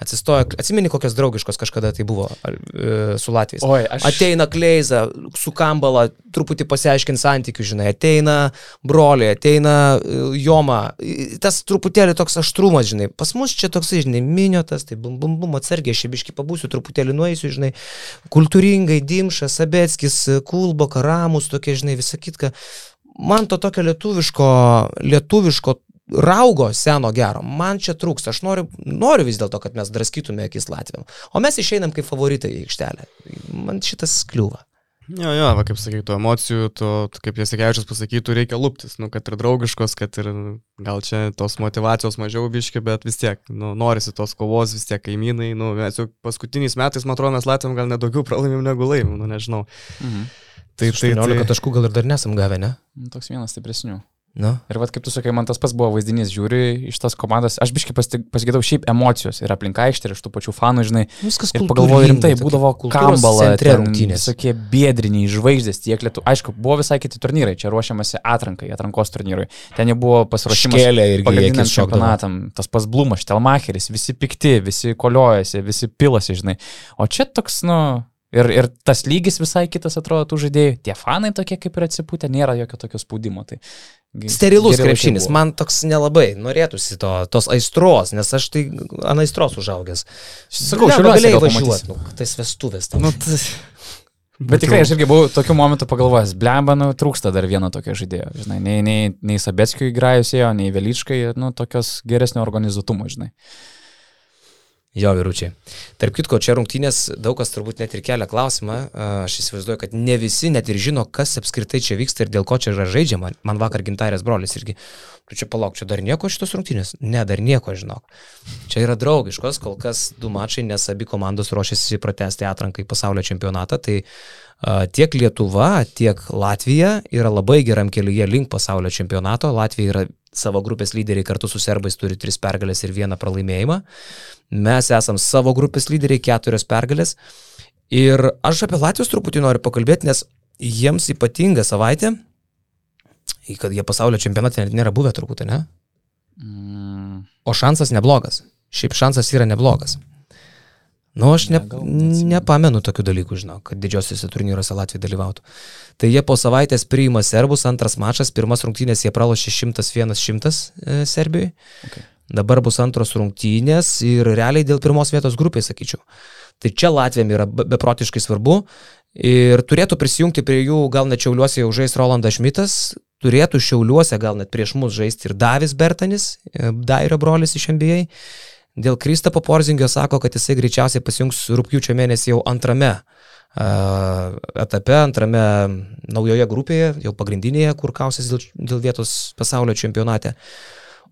S1: atsistoja, atsimeni kokios draugiškos kažkada tai buvo ar, e, su Latvijais.
S2: Oi, aš-
S1: Ateina Kleiza, su Kambala, truputį pasiaiškint santykių, žinai, ateina broliai, ateina e, Joma, tas truputėlį toks aštrumas, žinai, pas mus čia toksai, žinai, miniotas, tai bum bum bum atsargiai, šebiški pabūsiu, truputėlį nueisiu, žinai, kultūringai, Dimšas, Sabetskis, Kulbo, Karamus, tokie, žinai, visą kitką. Man to tokio lietuviško, lietuviško raugo seno gero, man čia trūksta, aš noriu, noriu vis dėlto, kad mes draskytume akis Latvijam, o mes išeinam kaip favoritai į aikštelę. Man šitas kliūva.
S3: Jo, jo, va, kaip sakytų, emocijų, to, kaip Jasikevičius pasakytų, reikia lūptis, nu, kad ir draugiškos, kad ir gal čia tos motivacijos mažiau biški, bet vis tiek, nu, norisi tos kovos, vis tiek kaimynai, nu, mes jau paskutiniais metais, man atrodo, mes Latvijam gal nedaugiau pralaimim negu laimim, nu, nežinau.
S2: Mhm.
S3: Tai, tai,
S1: 18
S3: tai,
S1: taškų gal ir dar nesam gavę, ne?
S2: Nu, Toks vienas stipresnių.
S1: Nu.
S2: Ir vad kaip tu sakai, man tas pats buvo vaizdinys, žiūri iš tos komandos, aš biškai pasigėdau šiaip emocijos ir aplinka aikštė, ir iš tų pačių fanų, žinai,
S1: Viskas
S2: Ir pagalvoju rimtai, būdavo kambala,
S1: rungtynės.
S2: Visokie bėdriniai žvaigždės tiek lietų. Aišku, buvo visai kiti turnyrai, čia ruošiamasi atrankai, atrankos turnyrui. Ten jau buvo pasiruošimas pagrindiniam čempionatam. Tas pas Blumas, Telmacheris, visi pikti, visi koliojasi, visi pilasi, žinai. O čia toks, nu... Ir, ir tas lygis visai kitas atrodo tų žaidėjų. Tie fanai tokie kaip ir atsipūtę, nėra jokio tokio spaudimo. Tai
S1: Sterilus krepšinis, man toks nelabai norėtųsi to, tos aistros, nes aš tai ant aistros užaugęs.
S2: Sakau, šiauliuose
S1: galėjai
S2: gal
S1: važiuoti,
S2: pamatysi.
S1: nu, tai vestuvės. tau.
S2: Nu, tai... Bet tikrai aš irgi buvau tokiu momentu pagalvojęs, blemba, nu, trūksta dar vieno tokio žaidėjo, žinai, nei, nei, nei Sabetskio įgrajusėjo, nei Velyčkai, nu, tokios geresnio organizuotumo, žinai.
S1: Jo, vyručiai. Tarp kitko, čia rungtynės daug kas turbūt net ir kelia klausimą. Aš įsivaizduoju, kad ne visi net ir žino, kas apskritai čia vyksta ir dėl ko čia yra žaidžiama. Man vakar gintarės brolis irgi. Tu čia palauk, čia dar nieko šitos rungtynės? Ne, dar nieko, žinok. Čia yra draugiškos, kol kas du mačai, nes abi komandos ruošiasi pratesti atranką į pasaulio čempionatą. Tai a, tiek Lietuva, tiek Latvija yra labai geram kelyje link pasaulio čempionato. Latvija yra savo grupės lyderiai kartu su serbais turi tris pergalės ir vieną pralaimėjimą. Mes esam savo grupės lyderiai, keturios pergalės. Ir aš apie Latvijos truputį noriu pakalbėti, nes jiems ypatinga savaitė, kad jie pasaulio čempionate net nėra buvę turbūt, ne?
S2: Mm,
S1: O šansas neblogas. Šiaip šansas yra neblogas. Nu, aš ne, nepamenu tokių dalykų, žinau, kad didžiosiuose turnyruose Latvija dalyvautų. Tai jie po savaitės priima serbus, antras mačas, pirmas rungtynės jie pralošė 101-100 e, Serbijoje.
S2: Okay.
S1: Dabar bus antros rungtynės ir realiai dėl pirmos vietos grupės, sakyčiau. Tai čia Latvijam yra be- beprotiškai svarbu ir turėtų prisijungti prie jų, gal net šiauliuose jau žais Rolandas Šmitas, turėtų šiauliuose gal net prieš mus žaisti ir Davis Bertanis, e, Dairio brolis iš NBA. Dėl Kristapo Porzingio sako, kad jisai greičiausiai pasijungs rūpjūčio mėnesį jau antrame etape, antrame naujoje grupėje, jau pagrindinėje, kur kausis dėl, dėl vietos pasaulio čempionate.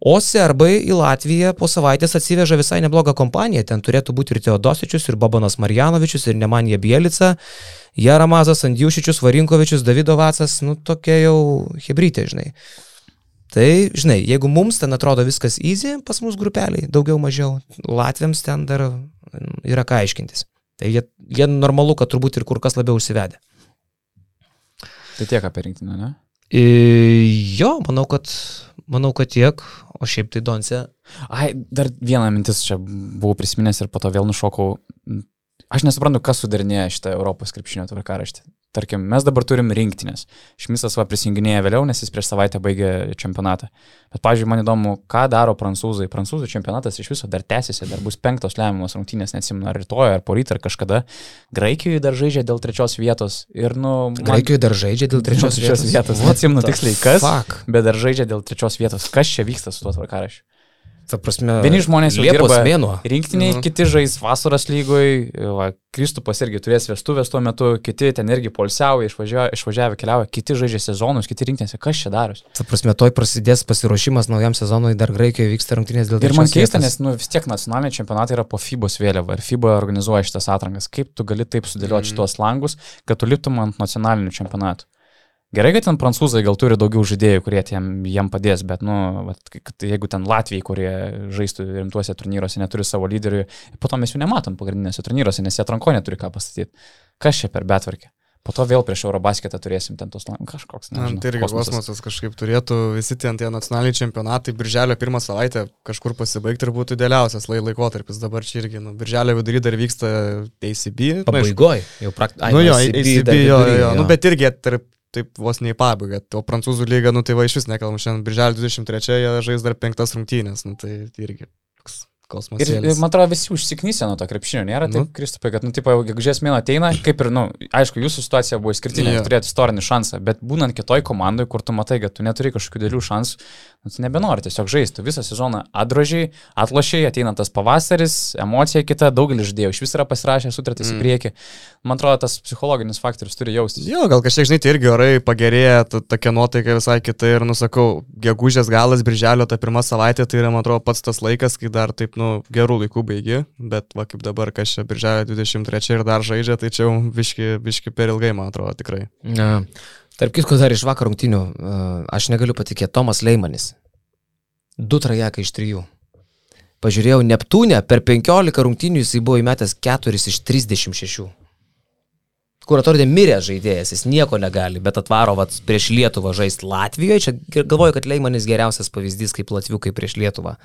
S1: O serbai į Latviją po savaitės atsiveža visai neblogą kompaniją. Ten turėtų būti ir Teodosičius, ir Bobanas Marjanovičius, ir Nemanija Bielica, Jaramazas Andjušičius, Varinkovičius, Davido Vacas, nu tokia jau hebrytė, žinai. Tai, žinai, jeigu mums ten atrodo viskas easy, pas mus grupeliai, daugiau mažiau, Latviams ten dar yra ką aiškintis. Tai jie, jie normalu, kad turbūt ir kur kas labiau užsivedė.
S2: Tai tiek apie rinktinę, ne?
S1: E, jo, manau, kad, manau, kad tiek, o šiaip tai Donce.
S2: Ai, dar vieną mintis čia buvau prisiminęs ir po to vėl nušokau. Aš nesuprantu, kas sudarinėja šitą Europos krepšinio tvarkaraštį. Tarkim, mes dabar turim rinktinės. Šmisas va prisijunginėja vėliau, nes jis prieš savaitę baigė čempionatą. Bet, pavyzdžiui, man įdomu, ką daro prancūzai. Prancūzų čempionatas iš viso dar tęsiasi, dar bus penktos lemiamos rungtynės, neatsimenu, ar rytoj, ar poryt, ar kažkada. Graikijoje dar žaidžia dėl trečios vietos. Ir, nu, man-
S1: Graikijoje dar žaidžia dėl trečios
S2: trečios
S1: vietos.
S2: vietos. Neatsimenu tiksliai kas,
S1: Fuck.
S2: bet dar žaidžia dėl trečios vietos. Kas čia vyksta su tuo tvarkarašiu?
S1: Ta prasme,
S2: Vieni žmonės jau dirba
S1: mėnuo.
S2: Rinktiniai,
S3: Mhm.
S2: kiti žais vasaros lygoj, va, Kristupas irgi turės vestuvės tuo metu, kiti ten irgi polsiauja, išvažiavę, išvažiavę keliauja, kiti žaidžia sezonus, kiti rinktinėse, kas čia darosi.
S1: Ta prasme, toj prasidės pasiruošimas naujam sezonui, dar Graikijoje vyksta rungtynės dėl
S2: Ir man keista, nes nu, vis tiek nacionaliniai čempionatai yra po FIBOS vėliava ir FIBO organizuoja šitas atrankas. Kaip tu gali taip sudėlioti
S3: Mhm.
S2: šitos langus, kad tu liptum ant nacionalinių čempionatų? Gerai, kad ten prancūzai gal turi daugiau žaidėjų, kurie jiem, jiem padės, bet, nu, vat, jeigu ten Latvijai, kurie žaistų rimtuose turnyruose, neturi savo lyderių, po to mes jų nematom pagrindinėse turnyruose, nes jie atranko neturi ką pastatyti. Kas čia per betvarkė? Po to vėl prieš Eurobasketą turėsim ten tos kažkoks.
S3: Nežinau, tai irgi kosmosas. kosmosas kažkaip turėtų visi ten tie nacionaliniai čempionatai birželio pirmą savaitę kažkur pasibaigti ir būtų idealiausias lai laikotarpis. Dabar čia irgi, nu, birželio vidury dar vyksta ACB.
S1: Pabaigoje, jau praktiškai.
S3: Nu jo, ACB, ACB jo, jo, jo, nu bet irgi tarp taip vos ne į pabaigą. O prancūzų lyga, nu tai va iš vis nekalbam, šiandien birželio 23 jie žais dar penktas rungtynės, nu tai irgi toks kosmosas.
S2: Ir, ir man atrodo, visi užsiknysė nuo to krepšinio, nėra taip, nu. Kristupai, kad, nu, tipo, gegužės mėno ateina, kaip ir, nu, aišku, jūsų situacija buvo išskirtinė, yeah. turėti istorinį šansą, bet būnant kitoj komandai, kur tu matai, kad tu neturi kažkokių dėlių šansų, nu, tu nebenori tiesiog žaisti, visą sezoną atdrožiai, atlošiai, ateina tas pavasaris, emocija kita, daugelis žaidėjų iš vis yra pasirašę sutartis mm. į priekį. Man atrodo, tas psichologinis faktorius turi jaustis.
S3: Jo, gal kažkiek, žinai, tai irgi orai pagerėja, tokia nuotaika visai kita ir, nusakau, gegužės galas, birželio ta pirma savaitė, tai yra, man atrodo, pats tas laikas, kai dar taip, nu, gerų laikų baigi, bet va kaip dabar, kas čia birželio 23 ir dar žaidžia, tai čia jau biški, biški per ilgai, man atrodo, tikrai.
S1: Ja. Tarp kitko, dar iš vakar rungtinių, aš negaliu patikėti, Tomas Leimanis. Du trajekai iš trijų. Pažiūrėjau, Neptūnė per 15 rungtinių jisai buvo įmetęs 4 iš 36 kur atrodė miręs žaidėjas, jis nieko negali, bet atvaro vat, prieš Lietuvą žaisti Latvijoje. Čia galvoju, kad Leimanis geriausias pavyzdys kaip Latviukai prieš Lietuvą.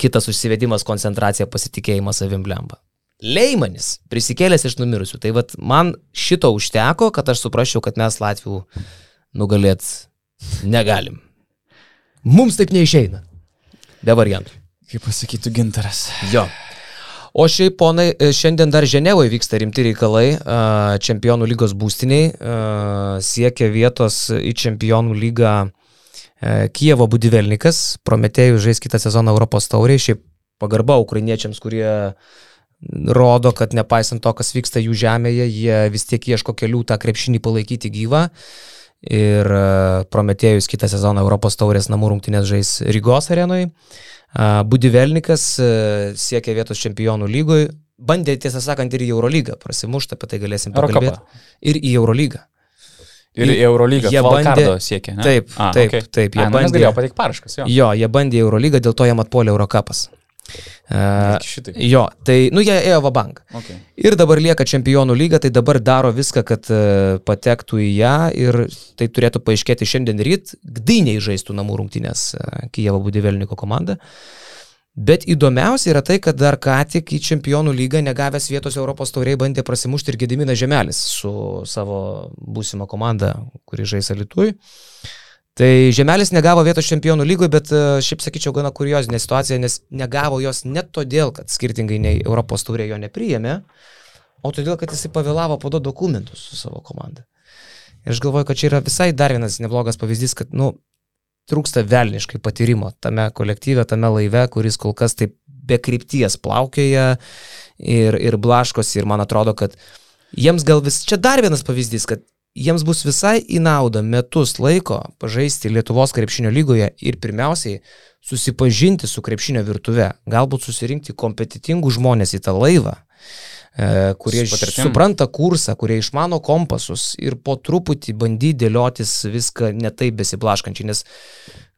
S1: Kitas užsivedimas, koncentracija, pasitikėjimas savim blemba. Leimanis prisikėlęs iš numirusių. Tai vat, man šito užteko, kad aš suprasčiau, kad mes Latvijų nugalėt negalim. Mums taip neišeina. Be variantų.
S2: Kaip pasakytų gintaras.
S1: Jo. O šiaip, ponai, šiandien dar Ženevoje vyksta rimti reikalai. Čempionų lygos būstiniai siekia vietos į Čempionų lygą e, Kievo Budivelnikas. Prometėjų žais kitą sezoną Europos tauriai. Šiaip pagarba ukrainiečiams, kurie rodo, kad nepaisant to, kas vyksta jų žemėje, jie vis tiek ieško kelių tą krepšinį palaikyti gyvą. Ir e, Prometėjus kitą sezoną Europos taurės namų rungtynės žais Rygos arenoje. Budivelnikas e, siekia vietos čempionų lygoj, bandė tiesą sakant ir į Eurolygą prasimušti, apie tai galėsim pakalbėti. Ir į Eurolygą.
S2: Ir į Eurolygą jie bandė siekia. Ne?
S1: Taip, A, taip, okay. taip.
S2: Jie A, bandė, galėjo pateikti paraškas. Jo.
S1: jo, jie bandė Eurolygą, dėl to jam atpuolė Eurocapas. Uh, jo, tai, nu, jie ėjo vabank. Okay. Ir dabar lieka čempionų lyga, tai dabar daro viską, kad uh, patektų į ją ir tai turėtų paaiškėti šiandien ryt. Gdyniai žaistų namų rungtynės uh, Kijevo Budivelniko komanda. Bet įdomiausia yra tai, kad dar ką tik į čempionų lygą negavęs vietos Europos tauriai bandė prasimušti ir Gediminas Žemelis su savo būsima komanda, kuri žais Alitui. Uh, Tai Žemelis negavo vietos čempionų lygoje, bet e, šiaip sakyčiau gana kuriozinė situacija, nes negavo jos net todėl, kad skirtingai nei Europos turė jo nepriėmė, o todėl, kad jisai pavėlavo pado dokumentus su savo komanda. Ir aš galvoju, kad čia yra visai dar vienas neblogas pavyzdys, kad, nu, trūksta velniškai patyrimo tame kolektyve, tame laive, kuris kol kas taip be krypties plaukioja ir, ir blaškosi ir man atrodo, kad jiems gal vis, čia dar vienas pavyzdys, kad jiems bus visai į naudą metus laiko pažaisti Lietuvos krepšinio lygoje ir pirmiausiai susipažinti su krepšinio virtuve, galbūt susirinkti kompetitingų žmonės į tą laivą, e, kurie supranta kursą, kurie išmano kompasus ir po truputį bandyti dėliotis viską netai besiblaškančiai, nes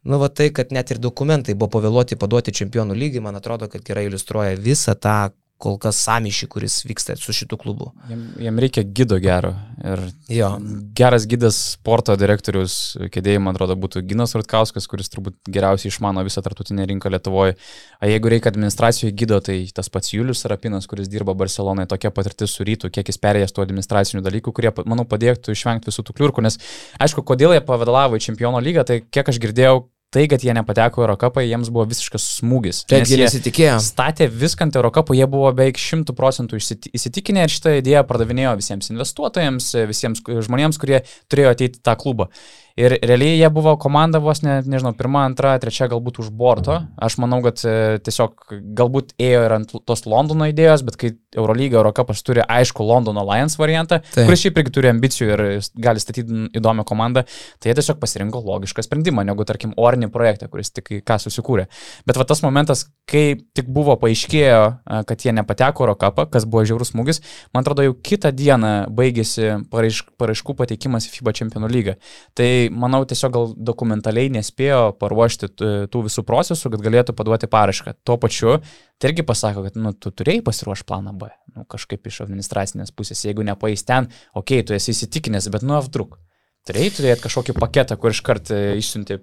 S1: Nu, va tai, kad net ir dokumentai buvo pavėluoti paduoti čempionų lygį, man atrodo, kad gerai iliustruoja visą tą kol kas samišį, kuris vyksta su šitu klubu.
S2: Jam, jam reikia gido gero. Ir jo. geras gidas sporto direktorius kėdėjai, man atrodo, būtų Ginas Rutkauskas, kuris turbūt geriausiai išmano visą tartutinę rinką Lietuvoje. O jeigu reikia administracijoje gido, tai tas pats Julius Sarapinas, kuris dirba Barcelonoje, tokia patirtis su rytų, kiek jis perėjęs tų administracinių dalykų, kurie, manau, padėtų išvengti visų tų kliurkų. Nes, aišku, kodėl jie pavadalavo į čempiono lygą, tai kiek aš girdėjau, tai, kad jie nepateko Eurocapą, jiems buvo visiškas smūgis.
S1: Taip, jie nesitikėjo.
S2: Statė viską ant Eurocapų, jie buvo beveik šimtų procentų įsitikinę ir šitą idėją pardavinėjo visiems investuotojams, visiems žmonėms, kurie turėjo ateiti tą klubą. Ir realiai jie buvo komanda vos, ne, nežinau, pirma, antra, trečia galbūt už borto. Aš manau, kad e, tiesiog galbūt ėjo ir ant tos Londono idėjos, bet kai Eurolyga, Eurocapas turi aišku Londono Lions variantą, tai. kuris šiaip irgi turi ambicijų ir gali statyti įdomią komandą, tai jie tiesiog pasirinko logišką sprendimą, negu tarkim Orni projektą, kuris tik ką susikūrė. Bet va tas momentas, kai tik buvo paaiškėjo, kad jie nepateko Eurocapą, kas buvo žiaurus smūgis, man atrodo jau kitą dieną baigėsi paraiškų pateikimas į FIBA čempionų lygą. Tai manau, tiesiog gal dokumentaliai nespėjo paruošti tų visų procesų, kad galėtų paduoti parašką. Tuo pačiu, tai irgi pasako, kad nu, tu turėjai pasiruošti planą B, nu, kažkaip iš administracinės pusės. Jeigu nepais ten, okei, okay, tu esi įsitikinęs, bet nu, avdruk. Turėjai turėti kažkokį paketą, kur iškart e, išsiuntė,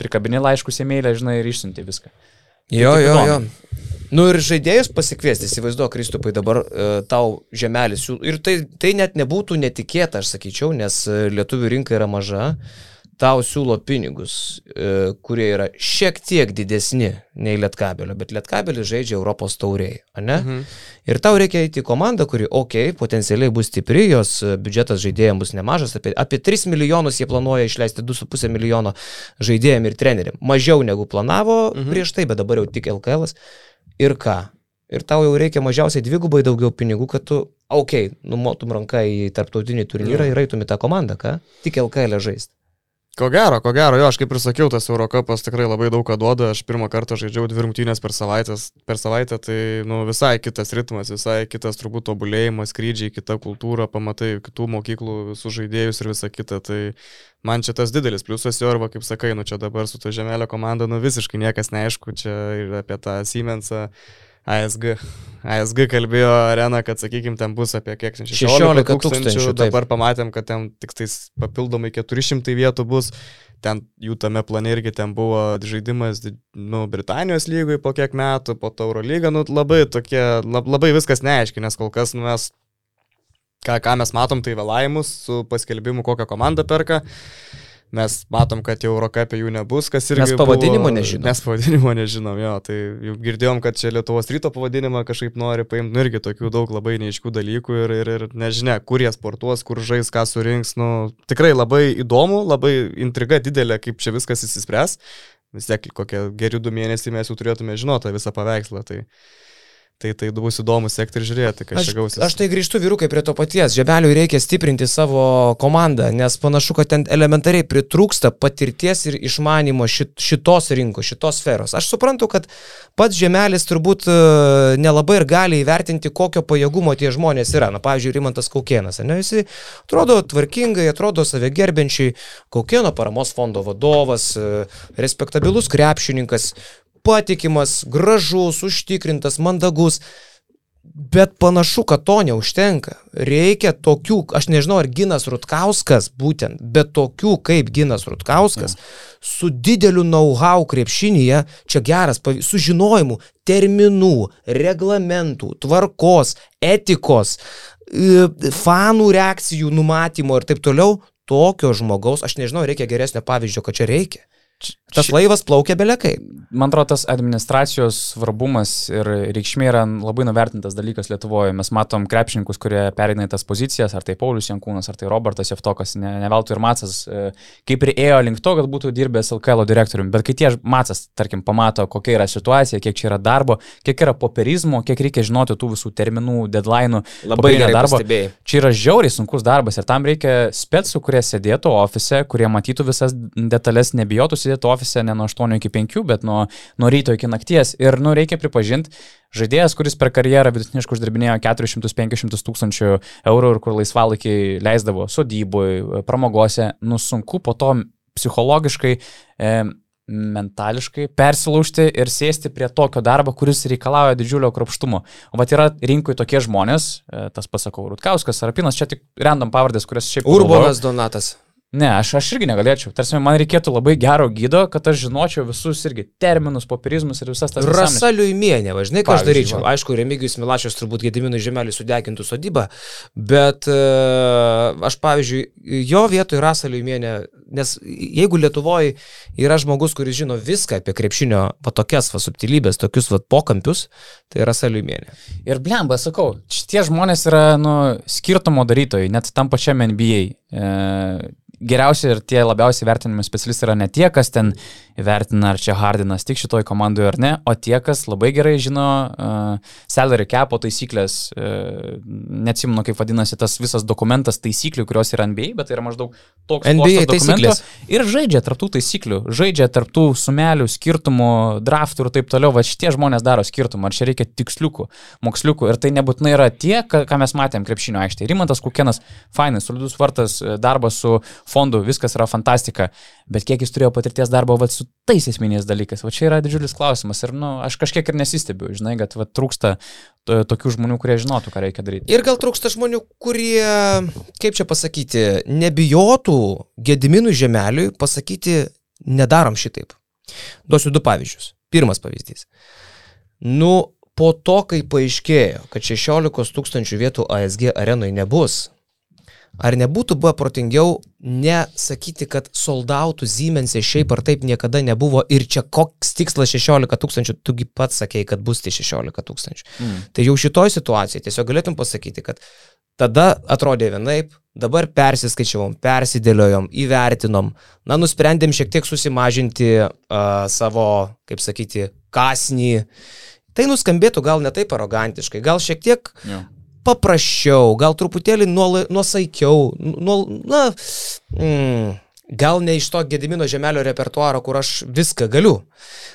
S2: prikabinė laiškus įmėlę, žinai, ir išsiuntė viską.
S1: Jo, jo, jo. Nu ir žaidėjus pasikviesti, įsivaizduoju, Kristupai, dabar e, tau žemelis. Ir tai, tai net nebūtų netikėta, aš sakyčiau, nes e, lietuvių rinka yra maža. E, tau siūlo pinigus, e, kurie yra šiek tiek didesni nei Lietkabelio, bet Lietkabelis žaidžia Europos tauriai, ne? Mhm. Ir tau reikia eiti į komandą, kuri, okei, okay, potencialiai bus stipri, jos e, biudžetas žaidėjams bus nemažas, apie, apie 3 milijonus jie planuoja išleisti 2,5 milijono žaidėjim ir treneriam. Mažiau negu planavo mhm. prieš tai, bet dabar jau tik LKL. Ir ką? Ir tau jau reikia mažiausiai dvigubai daugiau pinigų, kad tu, okei, okay, numotum ranką į tarptautinį turnyrą ir eitum į tą komandą, ką? Tik LKL žaisti.
S3: Ko gero, ko gero, jo, aš kaip ir sakiau, tas Eurocapas tikrai labai daug ką duoda, aš pirmą kartą žaidžiau dvi rungtynės per, savaitės, per savaitę, tai nu, visai kitas ritmas, visai kitas turbūt tobulėjimas, skrydžiai, kita kultūra, pamatai kitų mokyklų, visų žaidėjus ir visa kita, tai man čia tas didelis pliusas jo, arba kaip sakai, nu čia dabar su to žemelio komanda, nu visiškai niekas neaišku, čia ir apie tą Siemensą. ASG. ASG kalbėjo arena, kad, sakykime, ten bus apie kiek 16, 16 tūkstančių, tūkstančių dabar pamatėm, kad ten tik tais papildomai 400 vietų bus, ten jų tame plane irgi ten buvo žaidimas, nu, Britanijos lygui po kiek metų, po Tauro lygą, nu, labai tokie, lab, labai viskas neaiškiai, nes kol kas, nu, mes, ką, ką mes matom, tai vėlavimus su paskelbimu, kokią komandą perka. Mes matom, kad jau Eurocapė jų nebus, kas irgi...
S1: Mes pavadinimo buvo, nežinom.
S3: Mes pavadinimo nežinom, jo. Tai jau girdėjom, kad čia Lietuvos ryto pavadinimą kažkaip nori paimti, nu irgi tokių daug labai neiškių dalykų ir, ir, ir nežinia, kur jie sportuos, kur žais, ką surinks. Nu, tikrai labai įdomu, labai intriga didelė, kaip čia viskas įsispręs. Vis tiek kokie geri du mėnesiai mes jau turėtume žinoti visą paveikslą. Tai... Tai tai bus įdomu sekti ir žiūrėti, kas
S1: aš,
S3: čia gausis.
S1: Aš tai grįžtu vyrukai prie to paties. Žebeliui reikia stiprinti savo komandą, nes panašu, kad ten elementariai pritrūksta patirties ir išmanimo šit, šitos rinkos, šitos sferos. Aš suprantu, kad pats žemelis turbūt e, nelabai ir gali įvertinti, kokio pajėgumo tie žmonės yra. Na, pavyzdžiui, Rimantas Kaukienas. Ne, jis atrodo tvarkingai, atrodo save gerbiančiai. Kaukieno paramos fondo vadovas, e, respektabilus krepšininkas patikimas, gražus, užtikrintas, mandagus. Bet panašu, kad to neužtenka. Reikia tokių, aš nežinau, ar Ginas Rutkauskas būtent, bet tokių kaip Ginas Rutkauskas, ja. su dideliu know-how krepšinėje, čia geras, su žinojimu terminų, reglamentų, tvarkos, etikos, fanų reakcijų numatymo ir taip toliau, tokio žmogaus, aš nežinau, reikia geresnio pavyzdžio, kad čia reikia. Tas laivas plaukia belekai.
S2: Man atrodo, tas administracijos svarbumas ir reikšmė yra labai nuvertintas dalykas Lietuvoje. Mes matom krepšininkus, kurie pereina į tas pozicijas, ar tai Paulius Jankūnas, ar tai Robertas Jeftokas, ne, ne veltui ir Macas, e, kaip ir ėjo link to, kad būtų dirbęs LKL direktoriumi. Bet kai tie Macas, tarkim, pamato, kokia yra situacija, kiek čia yra darbo, kiek yra popierizmo, kiek reikia žinoti tų visų terminų, deadline'ų.
S1: Labai gerai
S2: darbo. Pastebėjai. Čia yra žiauriai sunkus darbas ir tam reikia spetsų, kurie sėdėtų ofise, kurie matytų visas detalės, nebijotų sėdėti ofise ne nuo 8 iki 5, bet nuo, nuo ryto iki nakties. Ir, nu, reikia pripažinti, žaidėjas, kuris per karjerą vidutiniškai uždirbinėjo 400-500 tūkstančių eurų ir kur laisvalaikį leisdavo sodyboje, pramogose, nu, sunku po to psichologiškai e, mentališkai persilaužti ir sėsti prie tokio darbo, kuris reikalauja didžiulio kropštumo. O vat yra rinkoje tokie žmonės, e, tas pasakau, Rutkauskas, Arapinas, čia tik random pavardės, kurias šiaip...
S1: Urbonas Donatas.
S2: Ne, aš, aš irgi negalėčiau. Tarsi man reikėtų labai gero gydo, kad aš žinočiau visus irgi terminus, popierizmus ir visas tas.
S1: Rasa Liuimienė, važinai, ką aš daryčiau. Va. Aišku, Remigijus Milašius turbūt Gediminų žemelį sudegintų sodybą, bet uh, aš, pavyzdžiui, jo vietoj Rasa Liuimienė, nes jeigu Lietuvoje yra žmogus, kuris žino viską apie krepšinio va tokias va subtilybės, tokius va pokampius, tai Rasa Liuimienė.
S2: Ir blemba, sakau, šitie žmonės yra, nu, skirtumo darytojai, net tam pačiam NBA. E, geriausi ir tie labiausiai vertinami specialistai yra ne tie, kas ten įvertina, ar čia Hardinas tik šitoj komandoje ar ne, o tie, kas labai gerai žino uh, salary capo taisyklės, uh, neatsimenu, kaip vadinasi tas visas dokumentas taisyklių, kurios yra NBA, bet tai yra maždaug toks
S1: NBA taisyklės.
S2: Ir žaidžia tarptų taisyklių, žaidžia tarptų sumelių, skirtumų, draftų ir taip toliau, va šitie žmonės daro skirtumą, ar čia reikia tiksliukų, moksliukų ir tai nebūtinai yra tie, ką, ką mes matėm krepšinio aikštėje. Rimantas Kukienas, fainas, solidus vartas, darbas su fondų, viskas yra fantastika, bet kiek jis turėjo patirties darbo vat, su tais esminiais dalykais, va čia yra didžiulis klausimas ir nu, aš kažkiek ir nesistebiu, žinai, kad va, trūksta tokių žmonių, kurie žinotų, ką reikia daryti.
S1: Ir gal trūksta žmonių, kurie, kaip čia pasakyti, nebijotų Gediminų žemeliui pasakyti, nedarom šitaip. Duosiu du pavyzdžius. Pirmas pavyzdys. Nu, po to, kai paaiškėjo, kad 16 tūkstančių vietų ASG arenui nebus, ar nebūtų buvę protingiau nesakyti, kad soldautų Siemensė šiaip ar taip niekada nebuvo ir čia koks tikslas 16 tūkstančių, tugi pats sakėjai, kad bus tie 16 tūkstančių. Mm. Tai jau šitoj situacijai tiesiog galėtum pasakyti, kad tada atrodė vienaip, dabar persiskaičiavom, persidėliojom, įvertinom, na, nusprendėm šiek tiek susimažinti uh, savo, kaip sakyti, kasnį tai nuskambėtų gal ne taip arogantiškai, gal šiek tiek jo. Paprasčiau, gal truputėlį nuosaikiau, nuol, na, mm, gal ne iš to Gedimino žemelio repertuaro, kur aš viską galiu,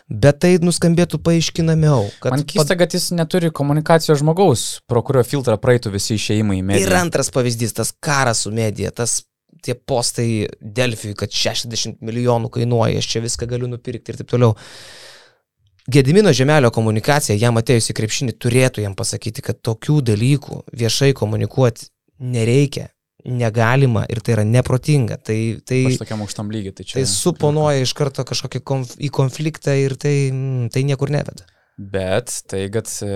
S1: bet tai nuskambėtų paaiškinamiau.
S2: Man keista, kad jis neturi komunikacijos žmogaus, pro kurio filtrą praeitų visi išeimai į mediją.
S1: Ir antras pavyzdys, tas karas su medija, tas tie postai Delfiui, kad 60 milijonų kainuoja, aš čia viską galiu nupirkti ir taip toliau. Gedimino žemelio komunikacija, jam atėjus į krepšinį, turėtų jam pasakyti, kad tokių dalykų viešai komunikuoti nereikia, negalima ir tai yra neprotinga. Tai, tai,
S2: Aš tokiam aukštam lygiai, tai čia.
S1: Tai suponuoja iš karto kažkokį konf, į konfliktą ir tai, tai niekur neveda.
S2: Bet tai, kad e,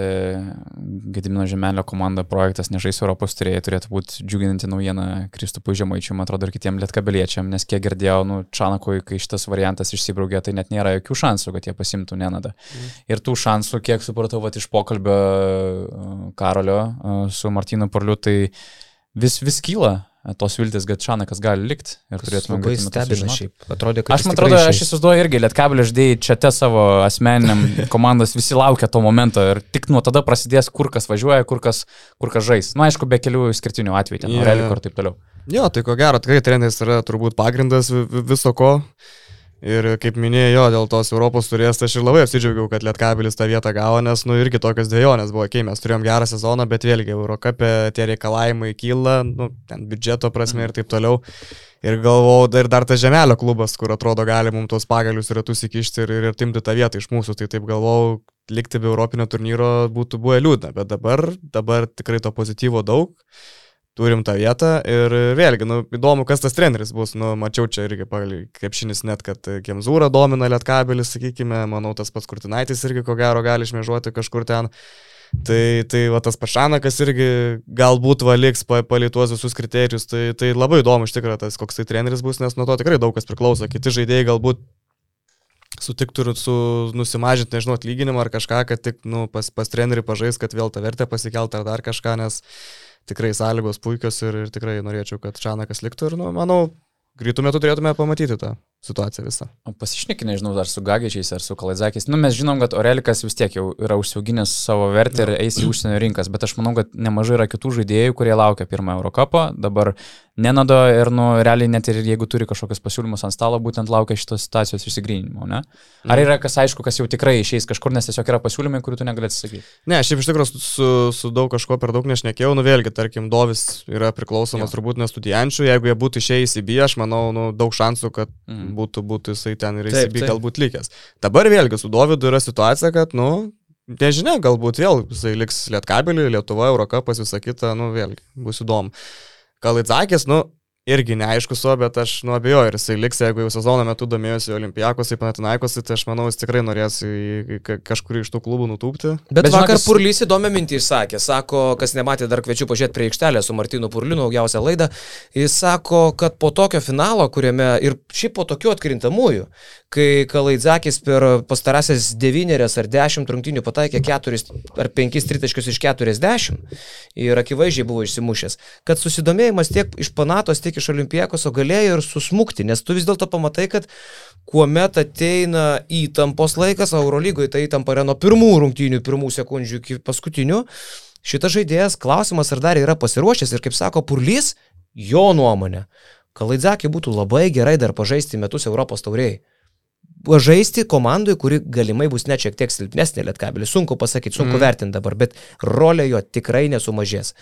S2: Gedimino Žemelio komanda projektas Nežais Europos turėjai turėtų būti džiuginanti naujiena Kristupui Žemaičiui, man atrodo, ir kitiem lietkabeliečiam, nes kiek girdėjau, nu, Čanakui, kai šitas variantas išsibraugė, tai net nėra jokių šansų, kad jie pasimtų Nenadą. Mm. Ir tų šansų, kiek supratau, vat, iš pokalbio e, Karolio e, su Martinu Porliu, tai vis, vis kyla tos viltis, kad Šanakas gali likti ir turėtume
S1: labai stebina šiaip. Atrodė,
S2: aš man atrodo, aš įsivaizduoju irgi, Lietkabelio ždėjai čia te savo asmeniniam komandos visi laukia to momento ir tik nuo tada prasidės, kur kas važiuoja, kur kas, kur kas žais. Na, nu, aišku, be kelių išskirtinių atvejų, ten, yeah. Relikų ir taip toliau.
S3: Jo, tai ko gero, tikrai treneris yra turbūt pagrindas viso ko. Ir kaip minėjau, dėl tos Europos turės, tai aš ir labai apsidžiaugiau, kad Lietkabelis tą vietą gavo, nes, nu, irgi tokios dėjonės buvo, kai mes turėjom gerą sezoną, bet vėlgi Eurocapė tie reikalavimai kyla, nu, ten biudžeto prasme ir taip toliau. Ir galvojau, dar, dar tas žemelio klubas, kur atrodo gali mums tuos pagalius ratus įkišti ir, ir atimti tą vietą iš mūsų, tai taip galvojau, likti be Europinio turnyro būtų buvę liūdna, bet dabar, dabar tikrai to pozityvo daug turim tą vietą ir vėlgi, nu, įdomu, kas tas treneris bus, nu, mačiau čia irgi krepšinis net, kad Kemzūra domina Lietkabelis, sakykime, manau, tas pats Kurtinaitis irgi ko gero gali išmėžuoti kažkur ten. Tai, tai va tas Pašanakas irgi galbūt valiks palituos visus kriterijus, tai, tai labai įdomu iš tikrųjų tas, koks tai treneris bus, nes nuo to tikrai daug kas priklauso. Kiti žaidėjai galbūt sutiktų ir su nusimažinti, nežinau, atlyginimą ar kažką, kad tik nu, pas, pas trenerių pažais, kad vėl tą vertę pasikelt ar dar kažką, nes tikrai sąlygos puikios ir, ir tikrai norėčiau, kad Čanakas liktų ir, nu, manau, greitų metų turėtume pamatyti tą situaciją visą.
S2: O pasišneki, nežinau, ar su Gagičiais, ar su Kalaizakiais. Nu, mes žinom, kad Orelikas vis tiek jau yra užsiauginęs savo vertę ir eis į užsienio rinkas, bet aš manau, kad nemažai yra kitų žaidėjų, kurie laukia pirmą Eurocapo. Dabar nenado ir, nu, realiai net ir jeigu turi kažkokius pasiūlymus ant stalo, būtent laukia šitos situacijos išsigrynimo, ne? Ar yra kas aišku, kas jau tikrai išeis kažkur, nes tiesiog yra pasiūlymai, kurių tu negalėsi sakyti?
S3: Ne, šiaip iš tikrųjų su, su daug kažko per daug nešnekėjau, nu vėlgi, tarkim, Dovis yra priklausomas jo. turbūt nuo studijančių, jeigu jie būtų išėję į CB, aš manau, nu, daug šansų, kad mm. Būtų, būtų jisai ten ir į CB galbūt likęs. Dabar vėlgi su Dovydu yra situacija, kad, nu, nežinia, galbūt vėl jisai liks Lietkabelį, Lietuva, Eurocapas, visą kitą, nu vėlgi, bus įdomu. Kalitzakis, nu, irgi neaišku su, bet aš nuobejoju, ir jisai liks, jeigu jau sezono metu domėjosi Olimpijakos, į Panatinaikos, tai aš manau, jis tikrai norės į, kažkurį iš tų klubų nutūpti.
S1: Bet, bet vakar žinokis... Purlys įdomią mintį išsakė, sako, kas nematė, dar kviečiu pažiūrėti prie aikštelę su Martinu Purliu, naujausią laidą, jis sako, kad po tokio finalo, kuriame ir šiaip po tokių atkrintamųjų, kai Kalaidzakis per pastarąsias devynerias ar dešimt rungtynių pataikė keturis ar penkis tritaškius iš keturiasdešimt ir akivaizdžiai buvo išsimušęs, kad susidomėjimas tiek iš Panatos, tiek iš Olimpijakos, o galėjo ir susmukti, nes tu vis dėlto pamatai, kad kuomet ateina įtampos laikas, Eurolygoje tai įtampa yra nuo pirmų rungtynių, pirmų sekundžių iki paskutinių, šitas žaidėjas klausimas ar dar yra pasiruošęs ir kaip sako Purlys, jo nuomonė, Kalaidzakė būtų labai gerai dar pažaisti metus Europos tauriai žaisti komandai, kuri galimai bus net šiek tiek silpnesnė lietkabelį. Sunku pasakyti, sunku mm. vertinti dabar, bet rolė jo tikrai nesumažės.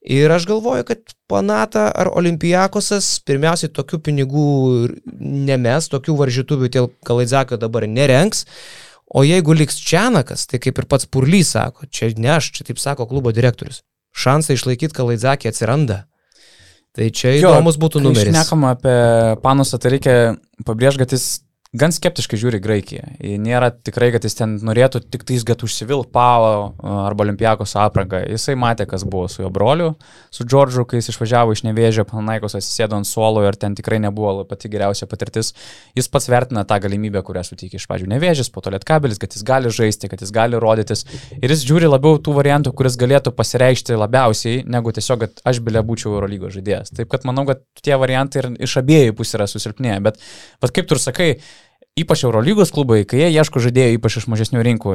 S1: Ir aš galvoju, kad Panata ar Olimpijakosas pirmiausiai tokių pinigų nemes, tokių varžytuvių dėl Kalaidzakio dabar nerenks. O jeigu liks Čianakas, tai kaip ir pats Purlys sako, čia ne aš, čia taip sako klubo direktorius. Šansai išlaikyti Kalaidzakį atsiranda. Tai čia jo, įdomus būtų numeris.
S2: Nekam apie Panusą, tai reikia pabrėžti, kad jis gan skeptiškai žiūri Graikiją. Nėra tikrai, kad jis ten norėtų tik tais, kad užsivil Pavo arba Olimpijakos aprangą. Jisai matė, kas buvo su jo broliu, su Džordžu, kai jis išvažiavo iš Nevėžio, Panaikos atsisėdo ant suolo ir ten tikrai nebuvo pati geriausia patirtis. Jis pats vertina tą galimybę, kurią suteikė iš pradžių Nevėžis, po to Lietkabelis, kad jis gali žaisti, kad jis gali rodytis. Ir jis žiūri labiau tų variantų, kuris galėtų pasireikšti labiausiai, negu tiesiog, kad aš bilė būčiau Eurolygos žaidėjas. Taip kad manau, kad tie variantai ir iš abiejų pusės yra susilpnėję. Bet, bet kaip tu ir sakai, ypač Eurolygos klubai, kai jie ieško žaidėjų, ypač iš mažesnių rinkų,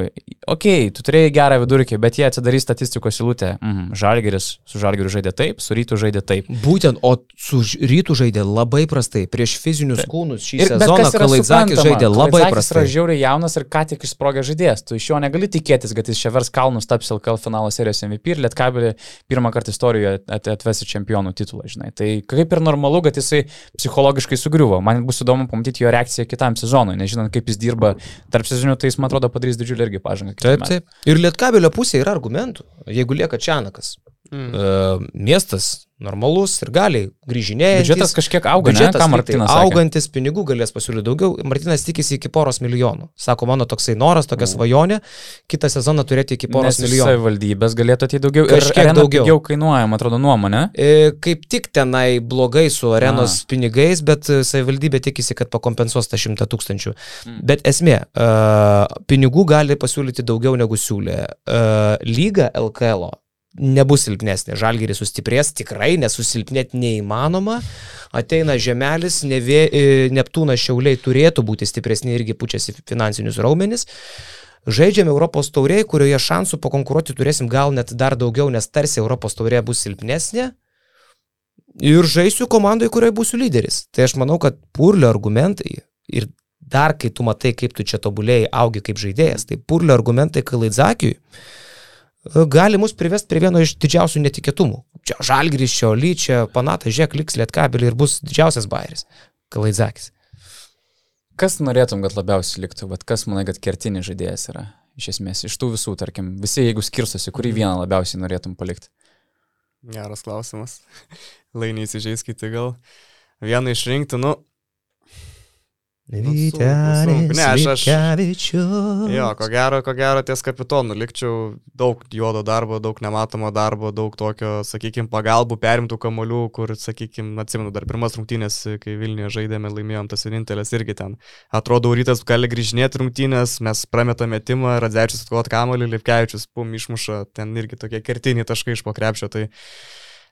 S2: okay, tu turėjai gerą vidurkį, bet jie atsidarys statistikos įlūtę. Mm, žalgeris su žalgeriu žaidė taip, su rytu žaidė taip.
S1: Būtent, o su rytu žaidė labai prastai, prieš fizinius taip. kūnus šį ir, sezoną Kalaidzakis žaidė labai
S2: Kalaidzakis
S1: prastai.
S2: Jis yra žiauriai jaunas ir ką tik išsprogė žaidėjas, tu iš jo negali tikėtis, kad jis čia vers kalnus taps LKL finalo serijos MVP ir Lietkabelį pirmą kartą istorijoje atvesi čempionų titulą, žinai. Tai kaip ir normalu, kad jisai psichologiškai sugriuvo. Man bus įdomu pamatyti jo reakciją kitam sezonui, nežinant, kaip jis dirba tarp sezonų, tai jis, man atrodo, padarys didžiulį irgi pažangą.
S1: Taip, taip. Ir Lietkabelio pusėje yra argumentų. Jeigu lieka Čianakas, mm. uh, miestas normalus ir gali grįžinėti.
S2: Biudžetas kažkiek auga,
S1: biudžetas, ką Martinas. Tai augantis pinigų galės pasiūlyti daugiau. Martinas tikisi iki poros milijonų. Sako, mano toksai noras, tokia svajonė, kitą sezoną turėti iki poros Nes milijonų.
S2: Savivaldybės galėtų ateiti daugiau.
S1: Kažkiek daugiau.
S2: Daugiau kainuoja, man atrodo, nuomonė.
S1: E, kaip tik tenai blogai su arenos A. pinigais, bet savivaldybė tikisi, kad pakompensuos tą šimtą tūkstančių. Mm. Bet esmė, uh, pinigų gali pasiūlyti daugiau negu siūlė. Uh, lyga LKL nebus silpnesnė. Žalgeris sustiprės tikrai, nesusilpnėti neįmanoma. Ateina žemelis, nevė, e, Neptūnas šiauliai turėtų būti stipresni irgi pučiasi finansinius raumenis. Žaidžiame Europos tauriai, kurioje šansų pakonkuruoti turėsim gal net dar daugiau, nes tarsi Europos taurė bus silpnesnė. Ir žaisiu komandai, kurioje būsiu lyderis. Tai aš manau, kad purlio argumentai ir dar kai tu matai, kaip tu čia tobulėjai, augi kaip žaidėjas, tai purlio argumentai Kalaizakiui gali mus privesti prie vieno iš didžiausių netikėtumų. Čia Žalgris, čia Olyčia, Panata, Žek, liks Lietkabelį ir bus didžiausias bairis. Kalaidzakis.
S2: Kas norėtum, kad labiausiai liktų, bet kas manai, kad kertinis žaidėjas yra? Iš esmės, iš tų visų, tarkim, visi, jeigu skirstosi, kurį vieną labiausiai norėtum palikti?
S3: Geras klausimas. Lainys įžeiskite gal. Vieną išrinkti, nu,
S1: Vytenis, ne, aš, aš.
S3: Jo, ko gero, ko gero ties kapitonu likčiau daug juodo darbo, daug nematomo darbo, daug tokio, sakykime, pagalbų perimtų kamolių, kur, sakykime, atsimenu, dar pirmas rungtynės, kai Vilniuje žaidėme, laimėjom tas vienintelis irgi ten. Atrodo, rytas gali grįžinėti rungtynės, mes prametame metimą, Radzevičius atkot kamolį, Lipkevičius, pum, išmuša, ten irgi tokie kertiniai taškai iš pokrepšio. Tai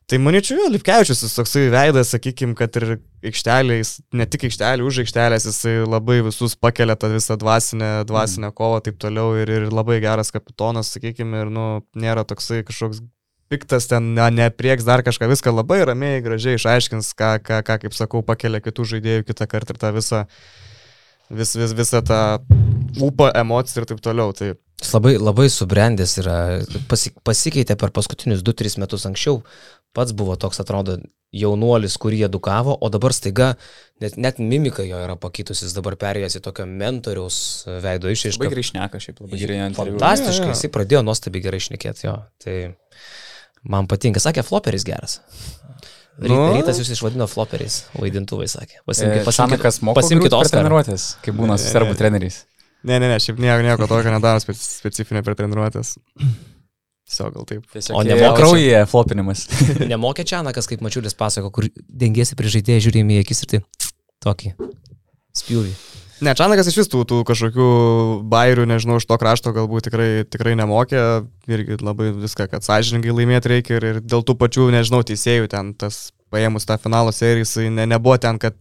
S3: Tai manyčiau, jo, Lipkevičius jis toksai veidas, sakykime, kad ir aikštelės, ne tik aikštelė, už aikštelės, jisai labai visus pakelia tą visą dvasinę, dvasinę mm. kovą taip toliau ir, ir labai geras kapitonas, sakykime, ir, nu, nėra toksai kažkoks piktas ten, ne, neprieks dar kažką, viską labai ramiai, gražiai išaiškins, ką, ką, ką kaip sakau, pakelia kitų žaidėjų kitą kartą ir tą visą, vis, vis, visą tą upą, emociją ir taip toliau. Tai
S1: Jis labai, labai subrendęs yra, pasikeitė per paskutinius 2-3 metus anksčiau, pats buvo toks, atrodo, jaunuolis, kurį edukavo, o dabar staiga net, net mimika jo yra pakitusi, jis dabar perėjęs į tokio mentoriaus veido išaišką.
S2: Labai gerai šneka, šiaip labai gerai ant
S1: Fantastiškai, jis pradėjo nuostabiai gerai šnekėti jo. Tai man patinka, sakė, floperis geras. Ryt, nu. Rytas jūs išvadino floperiais, vaidintuvai sakė.
S2: Pasimkite, pasimkite, pasimkite tos treniruotės, kaip būna su serbų treneriais.
S3: Ne, ne, ne, šiaip nieko, nieko tokio nedaro specifinio per treniruotės. Tiesiog gal taip.
S2: Tiesiog o nemokė kraujyje flopinimas.
S1: nemokė Čianakas, kaip Mačiulis pasako, kur dengėsi prie žaidėjų, žiūrėjai į akis ir tai tokį spjūvį.
S3: Ne, Čanakas iš vis tų, tų kažkokių bairių, nežinau, iš to krašto galbūt tikrai, tikrai nemokė, irgi labai viską, kad sąžininkai laimėti reikia ir, ir dėl tų pačių, nežinau, teisėjų ten tas paėmus tą finalo seriją, jisai ne, nebuvo ten, kad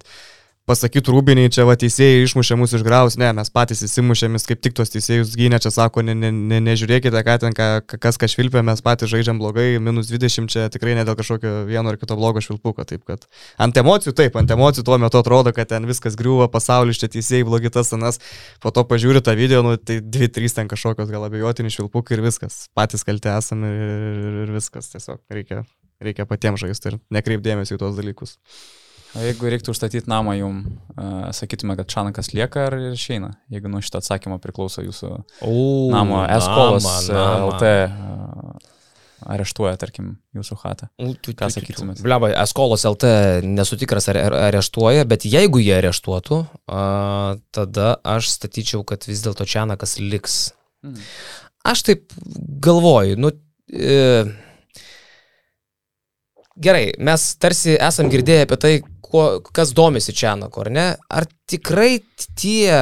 S3: pasakytų rūbiniai, čia va teisėjai išmušė mus iš graus, ne, mes patys įsimušėmis, kaip tik tos teisėjus gynė, čia sako, ne, ne, ne, nežiūrėkite, ką ten, ką, kas ką švilpė, mes patys žaidžiam blogai, minus 20 čia tikrai ne dėl kažkokio vieno ar kito blogo švilpuko, taip kad. Ant emocijų, taip, ant emocijų tuo metu atrodo, kad ten viskas griūva, pasaulis čia teisėjai blogi tas anas, po to pažiūri tą video, nu, tai 2-3 ten kažkokios gal abejotini švilpukai ir viskas, patys kalti esame ir, ir, ir viskas, tiesiog reikia, reikia patiems žaisti ir nekreipdėmėsi į tuos dalykus.
S2: Jeigu reiktų užstatyti namą jum, uh, sakytume, kad Čanakas lieka ar išeina, jeigu nuo šito atsakymo priklauso jūsų
S1: O,
S2: namo Eskolas LT uh, areštuoja, tarkim, jūsų chatą. Ką sakytumėt?
S1: Bleba, Eskolos LT nesu tikras, ar ar areštuoja, bet jeigu jie areštuotų, a, tada aš statyčiau, kad vis dėlto Čianakas liks.
S2: Mhm.
S1: Aš taip galvoju, nu... E, gerai, mes tarsi esam girdėję apie tai, kuo, kas domisi Čianaku, ar ne? Ar tikrai tie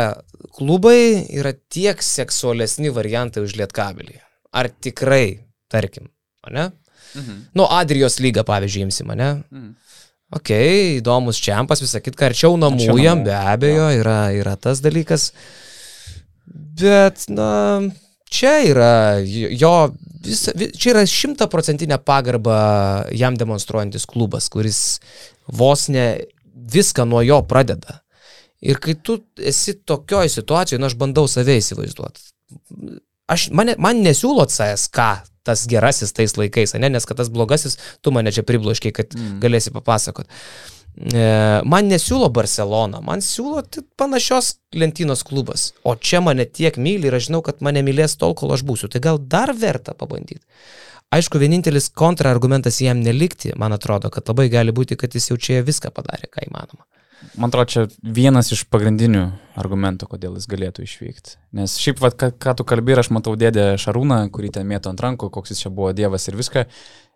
S1: klubai yra tiek seksualesni variantai už lietkabelį? Ar tikrai, tarkim, ar ne?
S2: Mhm.
S1: Nu, Adrijos lyga, pavyzdžiui, imsim, ne?
S2: Mhm.
S1: Ok, įdomus čempas, visą kitką, arčiau namų
S2: Arčiau
S1: jam,
S2: namų,
S1: be abejo, yra, yra tas dalykas. Bet, na, čia yra jo, visa, vi- čia yra šimtaprocentinė pagarba jam demonstruojantis klubas, kuris vos ne viską nuo jo pradeda. Ir kai tu esi tokioj situacijoje, na, aš bandau save įsivaizduoti. Aš, mane, man nesiūlo CSK tas gerasis tais laikais, ne, nes kad tas blogasis, tu mane čia pribloškiai, kad mm. galėsi papasakot. E, man nesiūlo Barcelona, man siūlo panašios lentynos klubas. O čia mane tiek myli ir aš žinau, kad mane mylės tol, kol aš būsiu. Tai gal dar verta pabandyti. Aišku, vienintelis kontraargumentas jam nelikti, man atrodo, kad labai gali būti, kad jis jau čia viską padarė, ką įmanoma.
S2: Man atrodo, čia vienas iš pagrindinių argumentų, kodėl jis galėtų išvykti. Nes šiaip, vat, ką, ką tu kalbėjai, aš matau dėdę Šarūną, kurį ten mėto ant rankų, koks jis čia buvo dievas ir viską.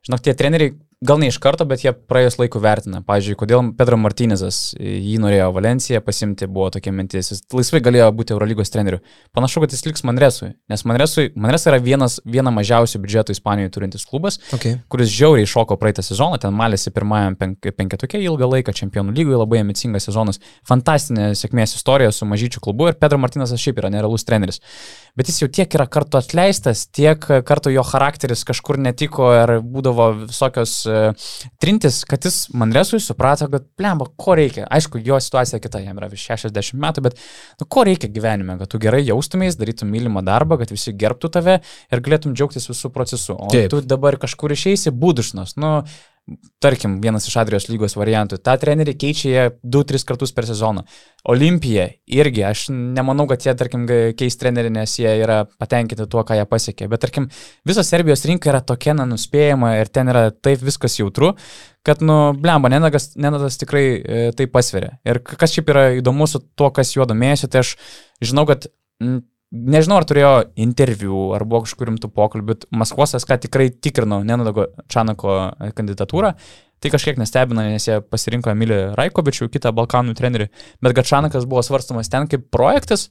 S2: Žinok, tie treneriai gal ne iš karto, bet jie praėjus laiku vertina. Pavyzdžiui, kodėl Pedro Martinezas jį norėjo Valenciją pasimti, buvo tokia mintis. Jis laisvai galėjo būti Eurolygos treneriu. Panašu, kad jis liks Manresui, nes Manresui, Manres yra vienas, viena mažiausių biudžetų Ispanijoje turintis klubas,
S1: Okay.
S2: kuris žiauriai šoko praeitą sezoną, ten malėsi pirmajam penk penketukė ilgą laiką, čempionų lygoje labai ambicingas sezonas, fantastinė sėkmės istorija su mažyčiu klubu ir Pedro Martinas šiaip yra nerealus treneris. Bet jis jau tiek yra kartu atleistas, tiek kartu jo charakteris kažkur netiko ir būdavo visokios trintis, kad jis Manresui suprato, kad plemba, ko reikia. Aišku, jo situacija kita, jam yra virš 60 metų, bet nu, ko reikia gyvenime, kad tu gerai jaustumės, darytum mylimą darbą, kad visi gerbtų tave ir galėtum džiaugtis visų procesų. O
S1: Taip.
S2: tu dabar kažkur išeisi būdušnas. Nu, tarkim, vienas iš Adrijos lygos variantų. Ta treneriai keičia jie 2-3 kartus per sezoną. Olimpija irgi, aš nemanau, kad jie, tarkim, keis trenerių, nes jie yra patenkinti tuo, ką jie pasiekė. Bet, tarkim, visa Serbijos rinka yra tokia nenuspėjama ir ten yra taip viskas jautru, kad, nu, blemba, nenagas, nenagas tikrai e, tai pasveria. Ir kas šiaip yra įdomu su tuo, kas juo domėjosi, tai aš žinau, kad mm, Nežinau, ar turėjo interviu, ar buvo kažkur rimtų pokalbių, bet Maskvos SK tikrai tikrino Nenadago Čanako kandidatūrą. Tai kažkiek nestebina, nes jie pasirinko Emilį Raikovičių, kitą Balkanų trenerį, bet kad Čanakas buvo svarstamas ten kaip projektas,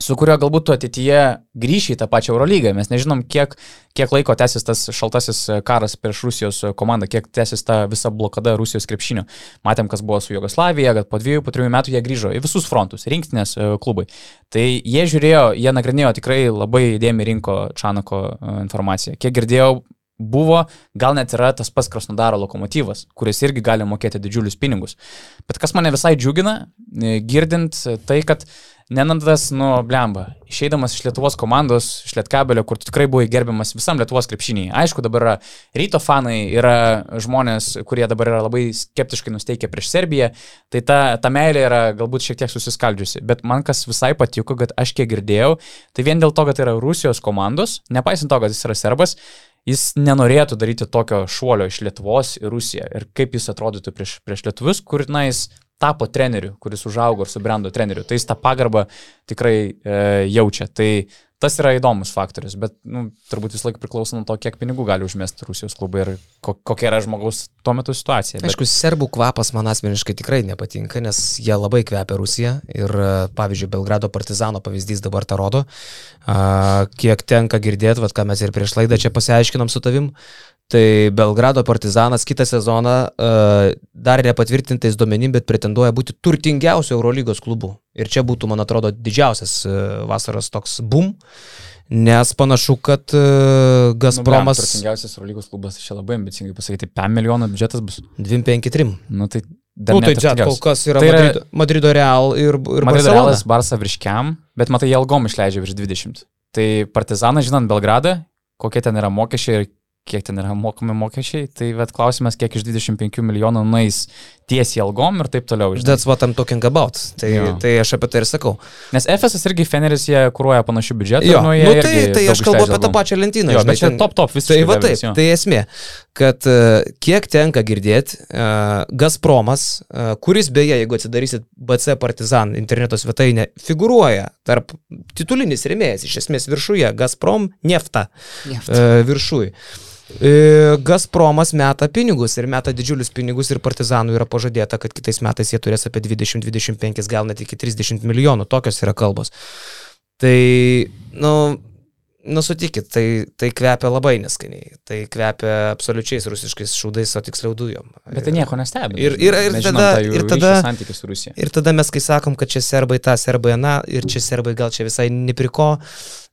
S2: su kuriuo galbūt tu ateityje grįši į tą pačią Eurolygą. Mes nežinom, kiek, kiek laiko tęsis tas šaltasis karas prieš Rusijos komandą, kiek tęsis ta visa blokada Rusijos krepšinio. Matėm, kas buvo su Jugoslavija, kad po dviejų, po trijų metų jie grįžo į visus frontus, rinktinės e, klubai. Tai jie žiūrėjo, jie nagrinėjo tikrai labai įdėmiai rinko Čanako e, informaciją. Kiek girdėjau, buvo, gal net yra tas pats Krasnodaro lokomotyvas, kuris irgi gali mokėti didžiulius pinigus. Bet kas mane visai džiugina, e, girdint tai, kad Nenandas, nu, blemba, išeidamas iš Lietuvos komandos, iš Lietkabelio, kur tikrai buvai gerbiamas visam Lietuvos krepšiniai. Aišku, dabar yra ryto fanai, yra žmonės, kurie dabar yra labai skeptiškai nusteikę prieš Serbiją, tai ta, ta meilė yra galbūt šiek tiek susiskaldžiusi. Bet man kas visai patiko, kad aš kiek girdėjau, tai vien dėl to, kad tai yra Rusijos komandos, nepaisant to, kad jis yra serbas, jis nenorėtų daryti tokio šuolio iš Lietuvos į Rusiją. Ir kaip jis atrodytų prieš, prieš Lietuvius, kur, na, jis tapo treneriu, kuris užaugo ir subrendo treneriu. Tai jis tą pagarbą tikrai e, jaučia. Tai tas yra įdomus faktorius, bet nu, turbūt vis laik priklauso nuo to, kiek pinigų gali užmesti Rusijos klubai ir ko, kokia yra žmogaus tuo metu situacija. Bet...
S1: Aišku, serbų kvapas man asmeniškai tikrai nepatinka, nes jie labai kvepia Rusiją ir, e, pavyzdžiui, Belgrado partizano pavyzdys dabar tą rodo. Kiek tenka girdėti, ką mes ir prieš laidą čia pasiaiškinom su tavim, Tai Belgrado partizanas kitą sezoną uh, dar nepatvirtintais duomenim, bet pretenduoja būti turtingiausiu Eurolygos klubu. Ir čia būtų, man atrodo, didžiausias uh, vasaros toks boom. Nes panašu, kad uh, Gazpromas...
S2: Nu, turtingiausias Eurolygos klubas, čia labai ambicingai pasakyti, 5 milijonų biudžetas bus.
S1: 253.
S2: Nu tai dar
S1: Nu, tai čia kol kas yra,
S2: Tai yra-
S1: Madrido, Madrido Real ir, ir
S2: Madrido
S1: Barcelona.
S2: Realas Barsa virš kiam, bet matai, jie algom išleidžia virš 20. Tai partizanas, žinant Belgradą, kokie ten yra mokesčiai ir kiek ten yra mokami mokesčiai, tai bet klausimas, kiek iš 25 milijonų nueis tiesiai algom ir taip toliau. žinai.
S1: That's what I'm talking about. Tai,
S2: Jo.
S1: tai aš apie tai ir sakau.
S2: Nes FSS irgi Feneris jie kūruoja panašių biudžetų.
S1: Jo,
S2: nu,
S1: nu, tai, tai aš kalbu apie tą pačią lentyną.
S2: Jo,
S1: žinai,
S2: bet čia
S1: ten-
S2: top top visiškai.
S1: Tai va taip,
S2: jo.
S1: tai esmė, kad e, kiek tenka girdėti, uh, Gazpromas, uh, kuris beje, jeigu atsidarysit BC Partizan interneto svetainę, figuruoja tarp titulinis remėjas, iš esmės viršuje, Gazprom nefta uh, viršuje. Gazpromas meta pinigus ir meta didžiulius pinigus ir partizanų yra pažadėta, kad kitais metais jie turės apie 20-25, gal net iki 30 milijonų, tokios yra kalbos. Tai, nu, nu sutikit, tai, tai kvepia labai neskaniai. Tai kvepia absoliučiais rusiškais šūdais, o tiksliau dujom.
S2: Bet tai nieko nestebina.
S1: Ir- ir- ir tada- ir tada-. Ir tada mes, kai sakom, kad čia serbai tą, serbai aną, ir čia serbai gal čia visai nepriko,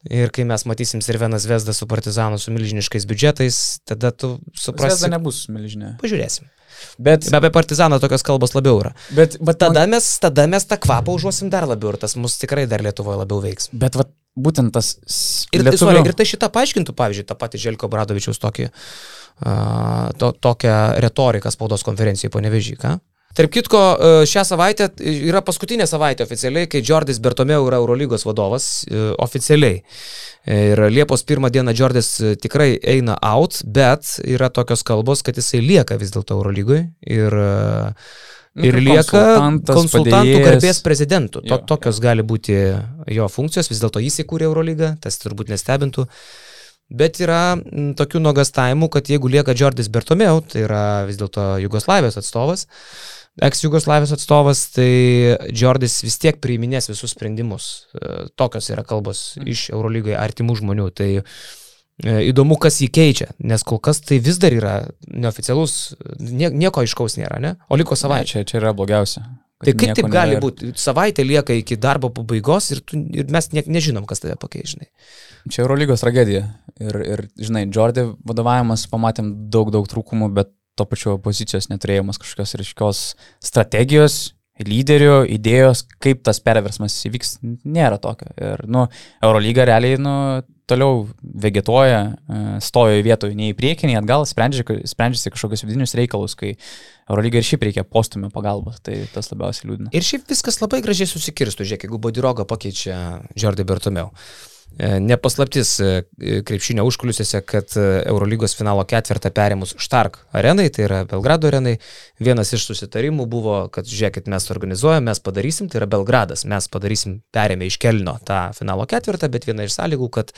S1: ir kai mes matysim Sirvenas Vesdą su partizanu su milžiniškais biudžetais, tada tu suprasi.
S2: nebus milžinė.
S1: Pažiūrėsim.
S2: Bet,
S1: Bet apie partizaną tokios kalbos labiau yra.
S2: bet, bet
S1: Tada mes, tada mes tą kvapą užuosim dar labiau ir tas mus tikrai dar Lietuvoje labiau veiks.
S2: Bet vat, būtent tas...
S1: Ir,
S2: lietuvių-
S1: sorry, ir tai šitą paaiškintų, pavyzdžiui, tą patį Želko Bradovičiaus tokį, uh, to, tokią retoriką spaudos konferencijoje po Nevežyką. Tarp kitko, e, šią savaitę yra paskutinė savaitė oficialiai, kai Jordis Bertomeu yra Eurolygos vadovas e, oficialiai. Ir Liepos pirmą dieną Jordis e, tikrai eina out, bet yra tokios kalbos, kad jisai lieka vis dėlto Eurolygoje ir, e,
S2: Nu,
S1: ir lieka konsultantų garbės prezidentu. To, tokios gali būti jo funkcijos, vis dėlto jis įkūrė Eurolygą, tas turbūt nestebintų. Bet yra tokių nuogastavimų, kad jeigu lieka Jordis Bertomeu, tai yra vis dėlto Jugoslavijos atstovas, ex-Jugoslavijos atstovas, tai Jordis vis tiek priiminės visus sprendimus. E, Tokios yra kalbos
S2: Mhm.
S1: iš Eurolygai artimų žmonių. Tai e, įdomu, kas jį keičia, nes kol kas tai vis dar yra neoficialus, nie, nieko aiškaus nėra, ne? O liko savaitė.
S2: čia, čia yra blogiausia.
S1: Tai kaip taip gali
S2: nėra
S1: būti? Savaitė lieka iki darbo pabaigos ir, tu, ir mes ne, nežinom, kas tave pakeis, žinai.
S2: Čia Eurolygos tragedija. Ir, ir žinai, Jordi vadovavimas pamatėm daug, daug trūkumų, bet to pačio pozicijos neturėjimas kažkokios ryškios strategijos, lyderio, idėjos, kaip tas perversmas įvyks, nėra tokio. Ir, nu, Eurolyga realiai, nu, toliau vegetuoja, e, stojo į vietoj, nei į priekį, nei atgal, sprendžia, sprendžiasi kažkokius vidinius reikalus, kai Eurolyga ir šiaip reikia postumio pagalbos, tai tas labiausiai liūdina.
S1: Ir šiaip viskas labai gražiai susikirstų, žiūrėk, jeigu Bodiroga pakeičia Jordi Bertomeu. E, Nepaslaptis e, krepšinio užkulisiuose, kad e, Eurolygos finalo ketvirtą perėmus Štark arenai, tai yra Belgrado arenai, vienas iš susitarimų buvo, kad žiūrėkit, mes organizuojame, mes padarysim, tai yra Belgradas, mes padarysim, perėmė iš Kelno tą finalo ketvirtą, bet viena iš sąlygų, kad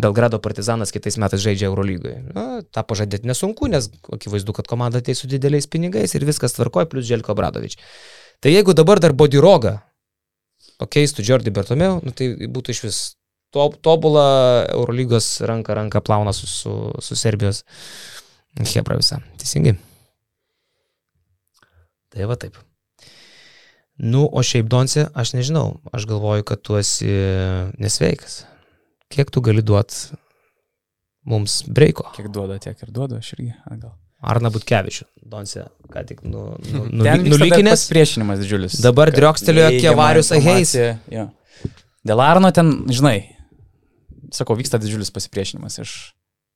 S1: Belgrado partizanas kitais metais žaidžia Eurolygoje. Na, tą pažadėti nesunku, nes akivaizdu, kad komanda ateis su dideliais pinigais ir viskas tvarkoja, plus Želko Bradovič. Tai jeigu dabar dar Bodiroga pakeistų Jordi Bertomeu, nu, tai būtų iš vis to, tobulą Eurolygos ranką ranką plauna su, su, su Serbijos Hebra visą. Teisingai. Tai va taip. Nu, o šiaip Donce, aš nežinau, aš galvoju, kad tu esi nesveikas. Kiek tu gali duoti mums breiko?
S2: Kiek duoda, tiek ir duoda, aš irgi. Gal.
S1: Arna Butkevičių, Donce, ką tik nu, nu, nu, nulykinės.
S2: pasipriešinimas didžiulis.
S1: Dabar driokstelėjo Kievarius Aheis.
S2: jo. Dėl Arno ten, žinai, sakau, vyksta didžiulis pasipriešinimas iš,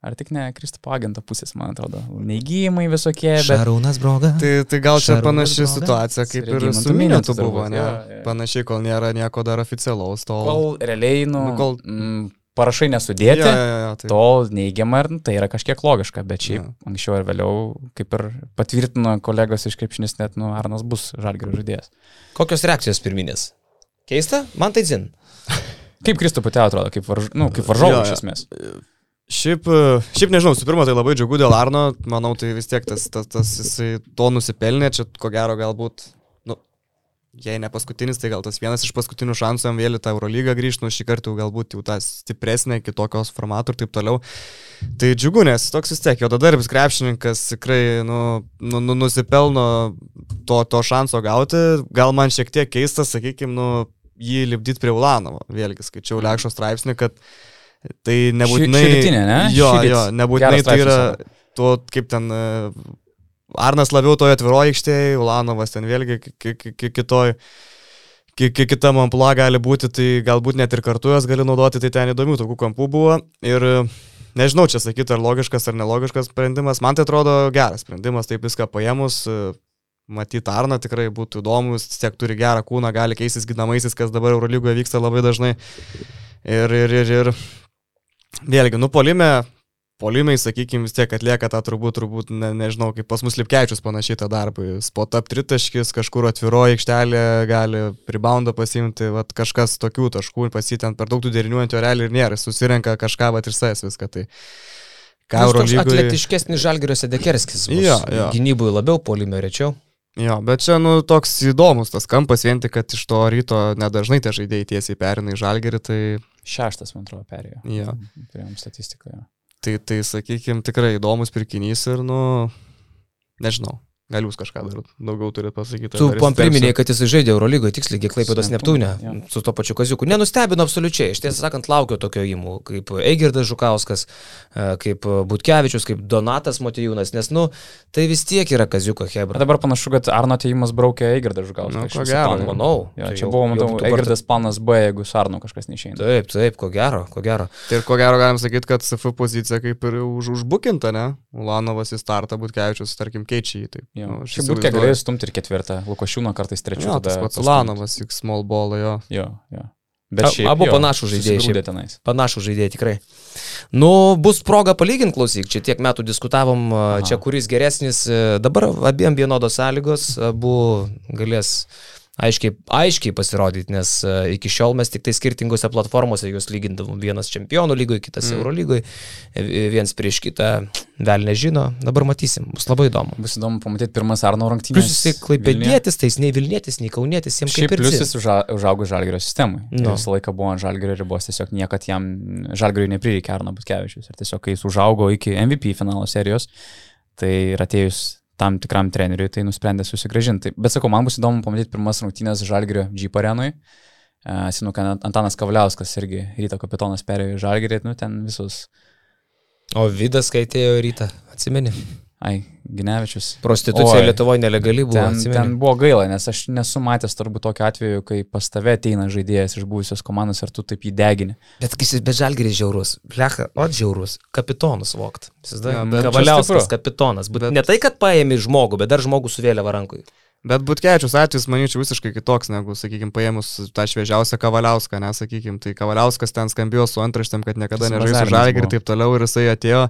S2: ar tik ne Kristupo agento pusės, man atrodo, neįgyjimai visokie, bet
S1: Šarūnas Broga.
S3: Tai, tai gal čia
S1: Šarūnas
S3: panaši
S1: Broga.
S3: situacija kaip ir su Minėtu buvo, ne?
S2: jo, jo.
S3: Panašiai, kol nėra nieko dar oficialaus, tol...
S2: kol realiai, nu,
S3: Nu, kol-
S2: mm, parašai nesudėti,
S3: Jo, jo, jo, tai...
S2: tol neigiama ir nu, tai yra kažkiek logiška, bet šiaip
S3: Jo.
S2: anksčiau ir vėliau, kaip ir patvirtino kolegos iš krepšinis, net, nu, Arnas bus žalgerio žaidėjas.
S1: Kokios reakcijos pirminės? Keista? Man tai dzin.
S2: Kaip Kristupui tai atrodo, kaip, varž, nu, kaip varžovų
S3: Jo,
S2: iš esmės.
S3: Šiaip, šiaip nežinau, su pirma, tai labai džiugu dėl Arno, manau, tai vis tiek tas, tas, tas jisai to nusipelnė, čia ko gero galbūt, nu, jei ne paskutinis, tai gal tas vienas iš paskutinių šansų jam vėl į tą Eurolygą grįžti, nu šį kartą galbūt jau tą stipresnę, kitokios formatų ir taip toliau. Tai džiugu, nes toks vis tiek, jo darbis krepšininkas tikrai nu, nu, nu, nusipelno to, to šanso gauti. Gal man šiek tiek keistas, sakykime, nu, jį lipdyti prie Ulanovo. Vėlgi skaičiau Lekšo straipsnį, kad tai nebūtinai...
S2: Ši, ne?
S3: Jo,
S2: Šyrit.
S3: jo, nebūtinai tai yra to, kaip ten e, Arnas labiau toje atviroje aikštėje, Ulanovas ten vėlgi kitoj, kitam ampla gali būti, tai galbūt net ir kartu jas gali naudoti, tai ten įdomių tokių kampų buvo. Ir e, nežinau, čia sakyti, ar logiškas ar nelogiškas sprendimas, man tai atrodo geras sprendimas, taip viską paėmus. Matyti Arną tikrai būtų įdomus, tiek turi gerą kūną, gali keistis ginamaisiais, kas dabar Eurolygoje vyksta labai dažnai. Ir, ir, ir, ir vėlgi, nupolime Polimai, sakykime, vis tiek atlieka tą turbūt, turbūt, ne, nežinau, kaip pas mus Lipkevičius panašiai tą darbą. Spot up tritaškis, kažkur atviroji aikštelė gali pribaundą pasimti, vat, kažkas tokių taškų, pasitent per daug tų derinių ant jo realiai ir nėra, susirenka kažką, vat ir sės viską. Tai
S1: ką Eurolygui... Atletiškesnis Žalgiriuose Dekerskis.
S3: Jo, jo.
S1: Gynybui labiau, polime rečiau.
S3: Jo, bet čia, nu, toks įdomus tas kampas, vien tik, kad iš to ryto nedažnai tie žaidėjai tiesiai perina į žalgerį, tai...
S2: Šeštas, man atrodo, perėjo.
S3: Jo.
S2: Turėjom statistiką.
S3: Tai, tai sakykime, tikrai įdomus pirkinys ir, nu, nežinau. Gal jūs kažką dar daugiau turite pasakyti?
S1: Tu man priminėjai, kad jis žaidė Eurolygoje, tiksliai, kiek Klaipėdos Neptūne, ja. su to pačiu Kaziuku. Nenustebino absoliučiai, iš tiesą sakant, laukiu tokio įmų, kaip Eigirdas Žukauskas, e, kaip Butkevičius, kaip Donatas Motijūnas, nes, nu, tai vis tiek yra Kaziuko Hebra.
S2: Dabar panašu, kad Arno atėjimas braukė Eigirdą Žukauską.
S3: Na, nu, ko gero,
S1: manau.
S2: Ja, tai čia jau, buvo, matau, Eigirdas planas B, jeigu su Arno kažkas neišeina.
S1: Taip, taip, ko gero, ko gero.
S3: Tai ir ko gero galim sakyti, kad SF pozicija kaip ir už, užbukinta, ne? Ulanovas į startą, Butkevičius, tarkim, keičia jį. Taip.
S2: Ja. Nu, Šiaip Butke galėjo stumti ir ketvirtą, Lukošiūno kartais trečią.
S3: Jo, tas pats Ulanovas, juk small ball, jo.
S2: Jo, jo. Bet šiaip,
S1: abu
S2: jo,
S1: panašų žaidėjai. Panašų žaidėjai tikrai. Nu, bus proga palyginti, klausyk, čia tiek metų diskutavom, Aha. čia kuris geresnis, dabar abiem vienodos sąlygos, abu galės aiškiai, aiškiai pasirodyti, nes e, iki šiol mes tik tai skirtingose platformose juos lygindavom. Vienas čempionų lygoje, kitas mm. Euro lygoje, viens prieš kitą, vėl nežino, dabar matysim, bus labai įdomu.
S2: Bus įdomu pamatyti pirmas Arno rungtynės.
S1: Plius jisai klaipėdėtis, tai jis nei Vilnietis, nei Kaunietis, jiems kaip ir
S2: plius jis uža, užaugo Žalgerio sistemai.
S1: Nu.
S2: Visą laiką buvo ant Žalgerio ribos, tiesiog niekad jam Žalgeriui neprireikė Arno Butkevičius. Ir tiesiog kai jis užaugo iki MVP finalo serijos, tai ir atėjus tam tikram treneriui, tai nusprendė susigražinti. Bet sakau, man bus įdomu pamatyti pirmas rungtynės Žalgirio Jeep arenui. Sinu, kad Antanas Kavliauskas irgi ryto kapitonas perėjo į Žalgirį, nu ten visus.
S1: O Vidas skaitėjo rytą, atsimeni?
S2: Ai, Ginevičius.
S1: Prostitucija Lietuvoje nelegali buvo.
S2: Ten, atsimeni. ten buvo gaila, nes aš nesu matęs turbūt tokio atveju, kai pas tave ateina žaidėjas iš buvusios komandos ir tu taip jį degini.
S1: Bet kai jis be žalgeris žiaurus, blecha, o žiaurus, kapitonus vokt.
S3: Ja,
S1: Kavaliauskas kapitonas. Bet... Ne tai, kad paėmė žmogų, bet dar žmogų suvėlė varankui.
S3: Bet Butkevičius atvejis, manyčiau, visiškai kitoks negu, sakykime, paėmus tą šviežiausią Kavaliauską, nesakykime, tai Kavaliauskas ten skambėjo su antraštėm, kad niekada nežais su žalgirį ir taip toliau ir jisai atėjo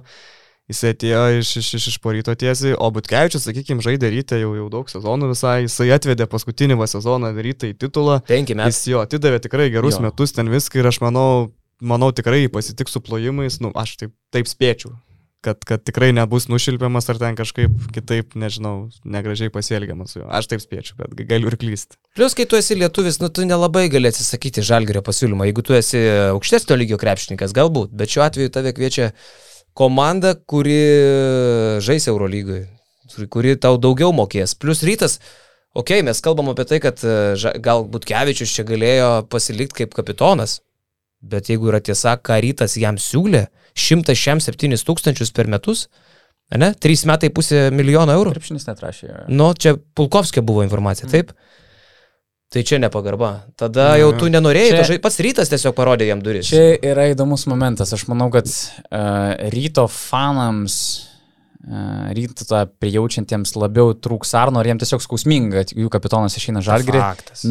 S3: Jis atėjo iš, iš, iš, iš poryto tiesiai, o Butkevičius, sakykime, žaidė rytę jau, jau daug sezonų visai, jisai atvedė paskutinį sezoną rytą į titulą.
S1: Penki metai.
S3: Jis jo atidavė tikrai gerus jo. metus ten viską ir aš manau, manau tikrai pasitiks su plojimais, nu, aš taip, taip spėčiau, kad, kad tikrai nebus nušilpiamas ar ten kažkaip kitaip, nežinau, negražiai pasielgiamas su juo. Aš taip spėčiau, bet galiu ir klysti.
S1: Plus, kai tu esi lietuvis, nu, tu nelabai gali atsisakyti žalgerio pasiūlymo. Jeigu tu esi aukštesnio lygio krepšininkas, galbūt, bet šiuo atveju tave kviečia komanda, kuri žais Eurolygoje, kuri tau daugiau mokės. Plus rytas, okei, okay, mes kalbam apie tai, kad e, galbūt Kevičius čia galėjo pasilikti kaip kapitonas, bet jeigu yra tiesa, ką rytas jam siūlė, 107 tūkstančius per metus, ne, 3 metai pusė milijono eurų.
S2: Krepšinis netrašė.
S1: Nu, čia Pulkovskio buvo informacija, mm. Tai čia nepagarba. Tada jau tu nenorėjai, čia, pats rytas tiesiog parodė jam duris.
S2: Čia yra įdomus momentas. Aš manau, kad uh, ryto fanams rytą prijaučiantiems labiau trūks Arno, ar jiems tiesiog skausminga, kad jų kapitonas išeina žalgrį,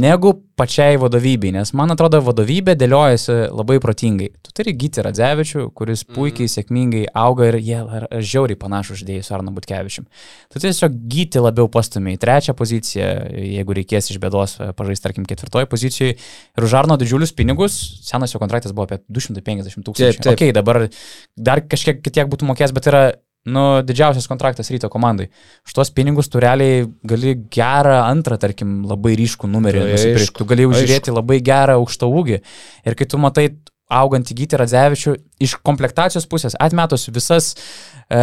S2: negu pačiai vadovybei, nes man atrodo vadovybė dėliojasi labai protingai. Tu turi gyti Radzevičių, kuris mhm. puikiai, mm. sėkmingai auga ir jie žiauriai panašų žaidėjai su Arno Butkevičium. Tu tiesiog gyti labiau pastumė į trečią poziciją, jeigu reikės iš bėdos pažaisti, tarkim, ketvirtoje pozicijoje. Ir už Arno didžiulius pinigus, senas jo kontraktas buvo apie 250 tūkstančių. Taip, taip. Ok, dabar dar kažkiek kitiek būtų mokės, bet yra nu, didžiausias kontraktas ryto komandai. Štuos pinigus tu realiai gali gerą antrą, tarkim, labai ryškų numerį
S1: Tai
S2: nusipirkti. Tu gali
S1: aišku.
S2: žiūrėti labai gerą aukštą ūgį. Ir kai tu matai augant įgyti Radzevičių iš komplektacijos pusės, atmetus visas, e,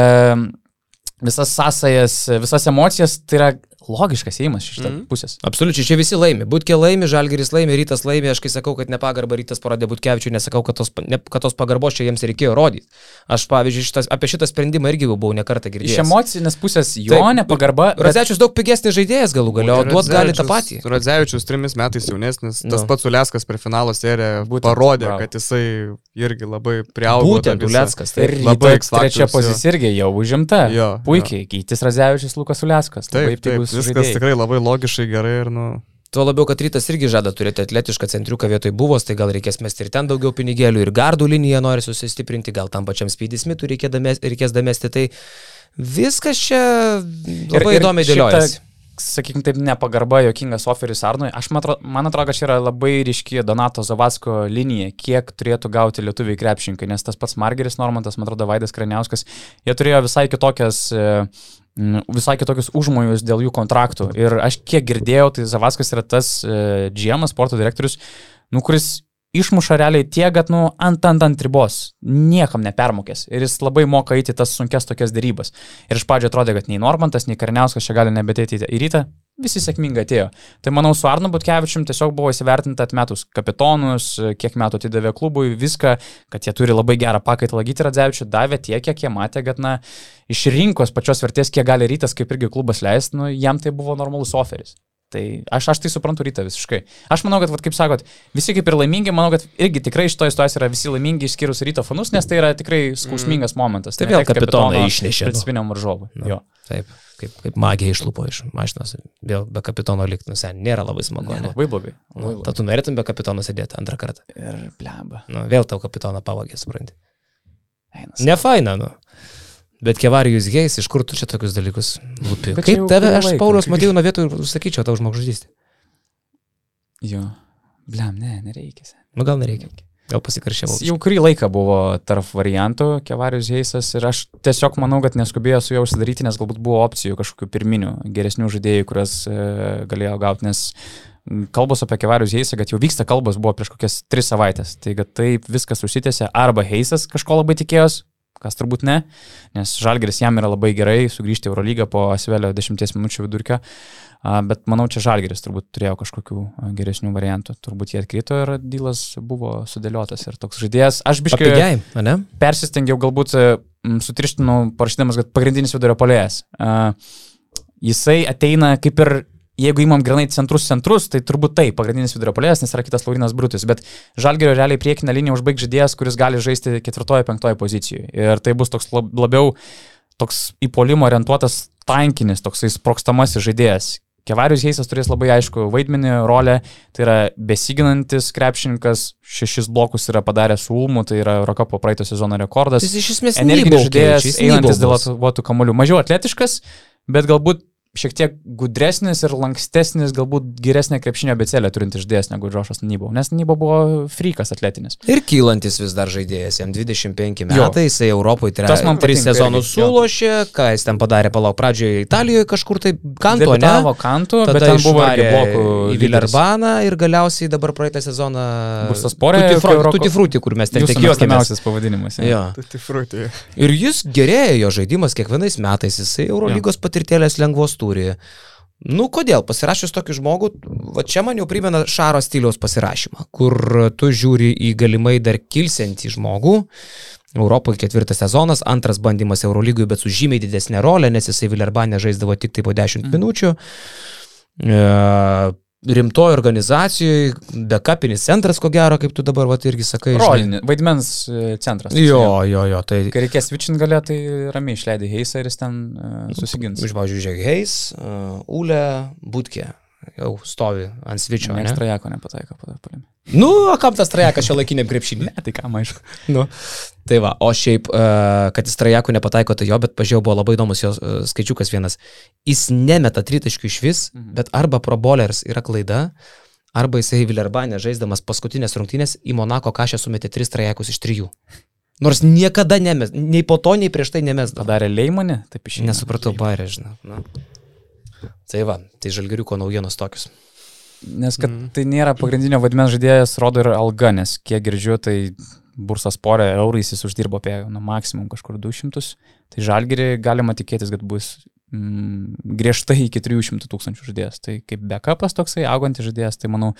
S2: visas sąsajas, visas emocijas, tai yra logiškas įimas iš šitą
S3: Mhm.
S2: pusės.
S1: Absoliučiai, čia visi laimi. Būtkė laimi, Žalgeris laimi, Rytas laimi. Aš kai sakau, kad nepagarbą Rytas parodė Būtkevičiui, nesakau, kad tos, ne, kad tos pagarbos čia jiems reikėjo rodyti. Aš, pavyzdžiui, šitas, apie šitą sprendimą irgi jau buvau nekartą
S2: Iš
S1: girdėjęs.
S2: emocinės pusės jo
S1: Taip,
S2: nepagarba. bet-
S1: Razevičius daug pigesnis žaidėjas galų galio, o duot gali tą patį.
S3: Radzevičius trimis metais jaunesnis, tas
S1: Nu.
S3: pats Uleskas per finalo seriją parodė,
S2: bravo.
S3: kad jisai irgi labai priaugo.
S1: Būtent
S3: visą-
S1: Uleckas.
S2: Ir
S1: Tai
S3: labai
S2: trečia
S3: jo.
S2: pozicija irgi jau užimta.
S3: Jo,
S2: Puikiai, Gytis Razevičius, Lukas Uliaskas.
S3: Taip, taip, viskas tikrai labai logiškai gerai ir, nu,
S1: Tuo labiau, kad rytas irgi žada turėti atletišką centriuką vietoj buvos, tai gal reikės mesti ir ten daugiau pinigėlių, ir gardų liniją nori susistiprinti, gal tam pačiam Speedy Smith'ui reikės damesti. Tai viskas čia labai įdomiai dėliojasi.
S2: Sakykime taip, nepagarba, jokingas oferis Arnui. Aš man atrodo, man atrodo, kad čia yra labai ryški Donato Zavatsko linija, kiek turėtų gauti lietuviai krepšininkai, nes tas pats Margeris Normantas, man atrodo, Vaidas Kraniauskas, jie turėjo visai kitokias e, visai kitokius užmojus dėl jų kontraktų. Ir aš kiek girdėjau, tai Zavaskas yra tas e, GM, sporto direktorius, nu, kuris išmuša realiai tiek, kad, nu, ant ant ant ribos, niekam nepermokės. Ir jis labai moka eiti tas sunkes tokias dėrybas. Ir iš pradžio atrodė, kad nei Normantas, nei Karniauskas čia gali nebetėti į rytą, visi sėkmingai atėjo. Tai manau, su Arnu Butkevičium tiesiog buvo įsivertinta atmetus kapitonus, kiek metų atidavė klubui, viską, kad jie turi labai gerą pakaitalą Gyti Radzevičių, davė tiek, kiek jie matė, kad, na, iš rinkos pačios vertės, kiek gali rytas, kaip irgi klubas leisti, nu, jam tai buvo normalus oferis. Tai aš, aš tai suprantu rytą visiškai. Aš manau, kad, vat, kaip sakot, visi kaip ir laimingi, manau, kad irgi tikrai šitoje situacijoje yra visi laimingi išskyrus ryto fanus, nes tai yra tikrai skausmingas momentas.
S1: Tai vėl kapitoną išnešė, nu.
S2: Principiniam varžovui.
S1: Nu,
S2: Jo.
S1: Taip, kaip, kaip magija išlupo iš mašinos. Vėl be kapitono likti, nu, sen, nėra labai smagu.
S2: Ne,
S1: Ne,
S2: labai blogai.
S1: Nu, Tad tu norėtum be kapitono sėdėti antrą kartą.
S2: Ir bleba.
S1: Nu, vėl tau kapitoną pavogė, supranti.
S2: Einas.
S1: Ne faina, nu. Bet Kevarijus Geis, iš kur tu čia tokius dalykus lupi? Kaip tave, aš
S2: laiką.
S1: Paulius Matėjau nuo vietų ir sakyčiau tau žmogžudystė.
S2: Jo. Blem, ne, nereikia.
S1: Nu gal nereikia. Gal pasikaršiavau.
S2: Jau kurį laiką buvo tarp variantų Kevarius Heisas ir aš tiesiog manau, kad neskubėjo su juo užsidaryti, nes galbūt buvo opcijų kažkokių pirminių, geresnių žaidėjų, kurias e, galėjo gauti, nes kalbos apie Kevarius Heisą, kad jau vyksta kalbos buvo prieš kokias tris savaitės. Tai kad taip viskas užsitęsė, arba Heisas kažko labai tikėjos, kas turbūt ne, nes Žalgeris jam yra labai gerai sugrįžti į Eurolygą po Asvelio 10 minučių vidurkio. Bet manau, čia Žalgeris turbūt turėjo kažkokių geresnių variantų. Turbūt jie atkrito ir dylas buvo sudėliotas ir toks žaidėjas. Aš biškai persistengiau galbūt sutrištinau, parašydamas, kad pagrindinis vidurio polėjas. Jisai ateina kaip ir, jeigu įmam grinai centrus centrus, tai turbūt tai pagrindinis vidurio polėjas, nes yra kitas Laurinas Brutis, bet Žalgerio realiai priekinę liniją užbaig žaidėjas, kuris gali žaisti ketvirtoje, penktoje pozicijoje. Ir tai bus toks lab- labiau toks į polimo orientuotas tankinis, toksai sprokstamasis žaidėjas. Kevarius Heisas turės labai aišku vaidmenį, rolę, tai yra besiginantis krepšininkas, šešis blokus yra padaręs su Ulmu, tai yra Eurocapo praeito sezono rekordas.
S1: Jis iš esmės
S2: Energinis žaidėjas, einantis dėl atvotų kamolių. Mažiau atletiškas, bet galbūt šiek tiek gudresnis ir lankstesnis, galbūt geresnė krepšinio becelė turintis žaidėjas negu Džošas Nybau, nes Nybau buvo frikas atletinis.
S1: Ir kylantis vis dar žaidėjas, jam 25
S2: Jo.
S1: metai, jisai Europoje
S2: man
S1: tris sezonus sulošė, ką jis ten padarė, palauk, pradžioje Italijoje kažkur tai kanto, ne?
S2: Debitavo kantų, bet ten buvo
S1: išvarė
S2: blokų.
S1: Vilerbaną ir galiausiai dabar praeitą sezoną
S2: Bus tas porė,
S1: Frutti, kur mes ten tikėjomės.
S2: mėgstamiausias pavadinimas.
S3: Tai frutė.
S1: Ir jis gerėja, jo žaidimas kiekvienais metais, jisai Eurolygos patirtėlės lengvos turi. Nu, kodėl? Pasirašius tokį žmogų, va čia man jau primena Šaro stiliaus pasirašymą, kur tu žiūri į galimai dar kilsiantį žmogų. Europoje ketvirtas sezonas, antras bandymas Eurolygoje, bet su žymiai didesnė rolė, nes jisai Vilerbanė žaisdavo tik tai po 10
S2: Mhm.
S1: minučių. E, rimtoje organizacijoje, backupinis centras, ko gero, kaip tu dabar va, irgi sakai.
S2: Rolinį, vaidmens e, centras.
S1: Jo, jo, jo, tai
S2: Kai reikės switchint galė, tai ramiai išleidai Heisą ir jis ten uh, susigins.
S1: Iš pavyzdžiui, žiūrėk, Heis, uh, Ule, Būtkė, jau stovi ant svičio. Ne?
S2: Ekstra jako nepataiko padarpalėm.
S1: Nu, kam tas trajekas šio laikiniam krepšinį?
S2: Ne, tai ką, aišku.
S1: nu. Tai va, o šiaip, uh, kad jis trajakų nepataiko, tai jo, bet pažiūrėjau, buvo labai įdomus jos uh, skaičiukas vienas. Jis nemeta tritaškių iš vis,
S2: Mhm.
S1: bet arba pro bowlers yra klaida, arba jisai Vilerbanė žaisdamas paskutinės rungtynės į Monako kažę sumetė tris trajekus iš trijų. Nors niekada nemes, nei po to, nei prieš tai nemesdavo.
S2: Padarė Leimonį, taip išėjo.
S1: Nesupratau, bairė, žinau. Nu. Tai va, tai žalgiriuko naujienos tokius.
S2: Nes kad mm. tai nėra pagrindinio vaidmens žaidėjas, rodo ir alga, nes kiek girdžiu, tai bursas porė eurais jis uždirbo apie nu, maksimum kažkur 200. Tai žalgirį galima tikėtis, kad bus mm, griežtai iki 300 tūkstančių žaidėjas. Tai kaip backupas toksai, augantis žaidėjas, tai manau,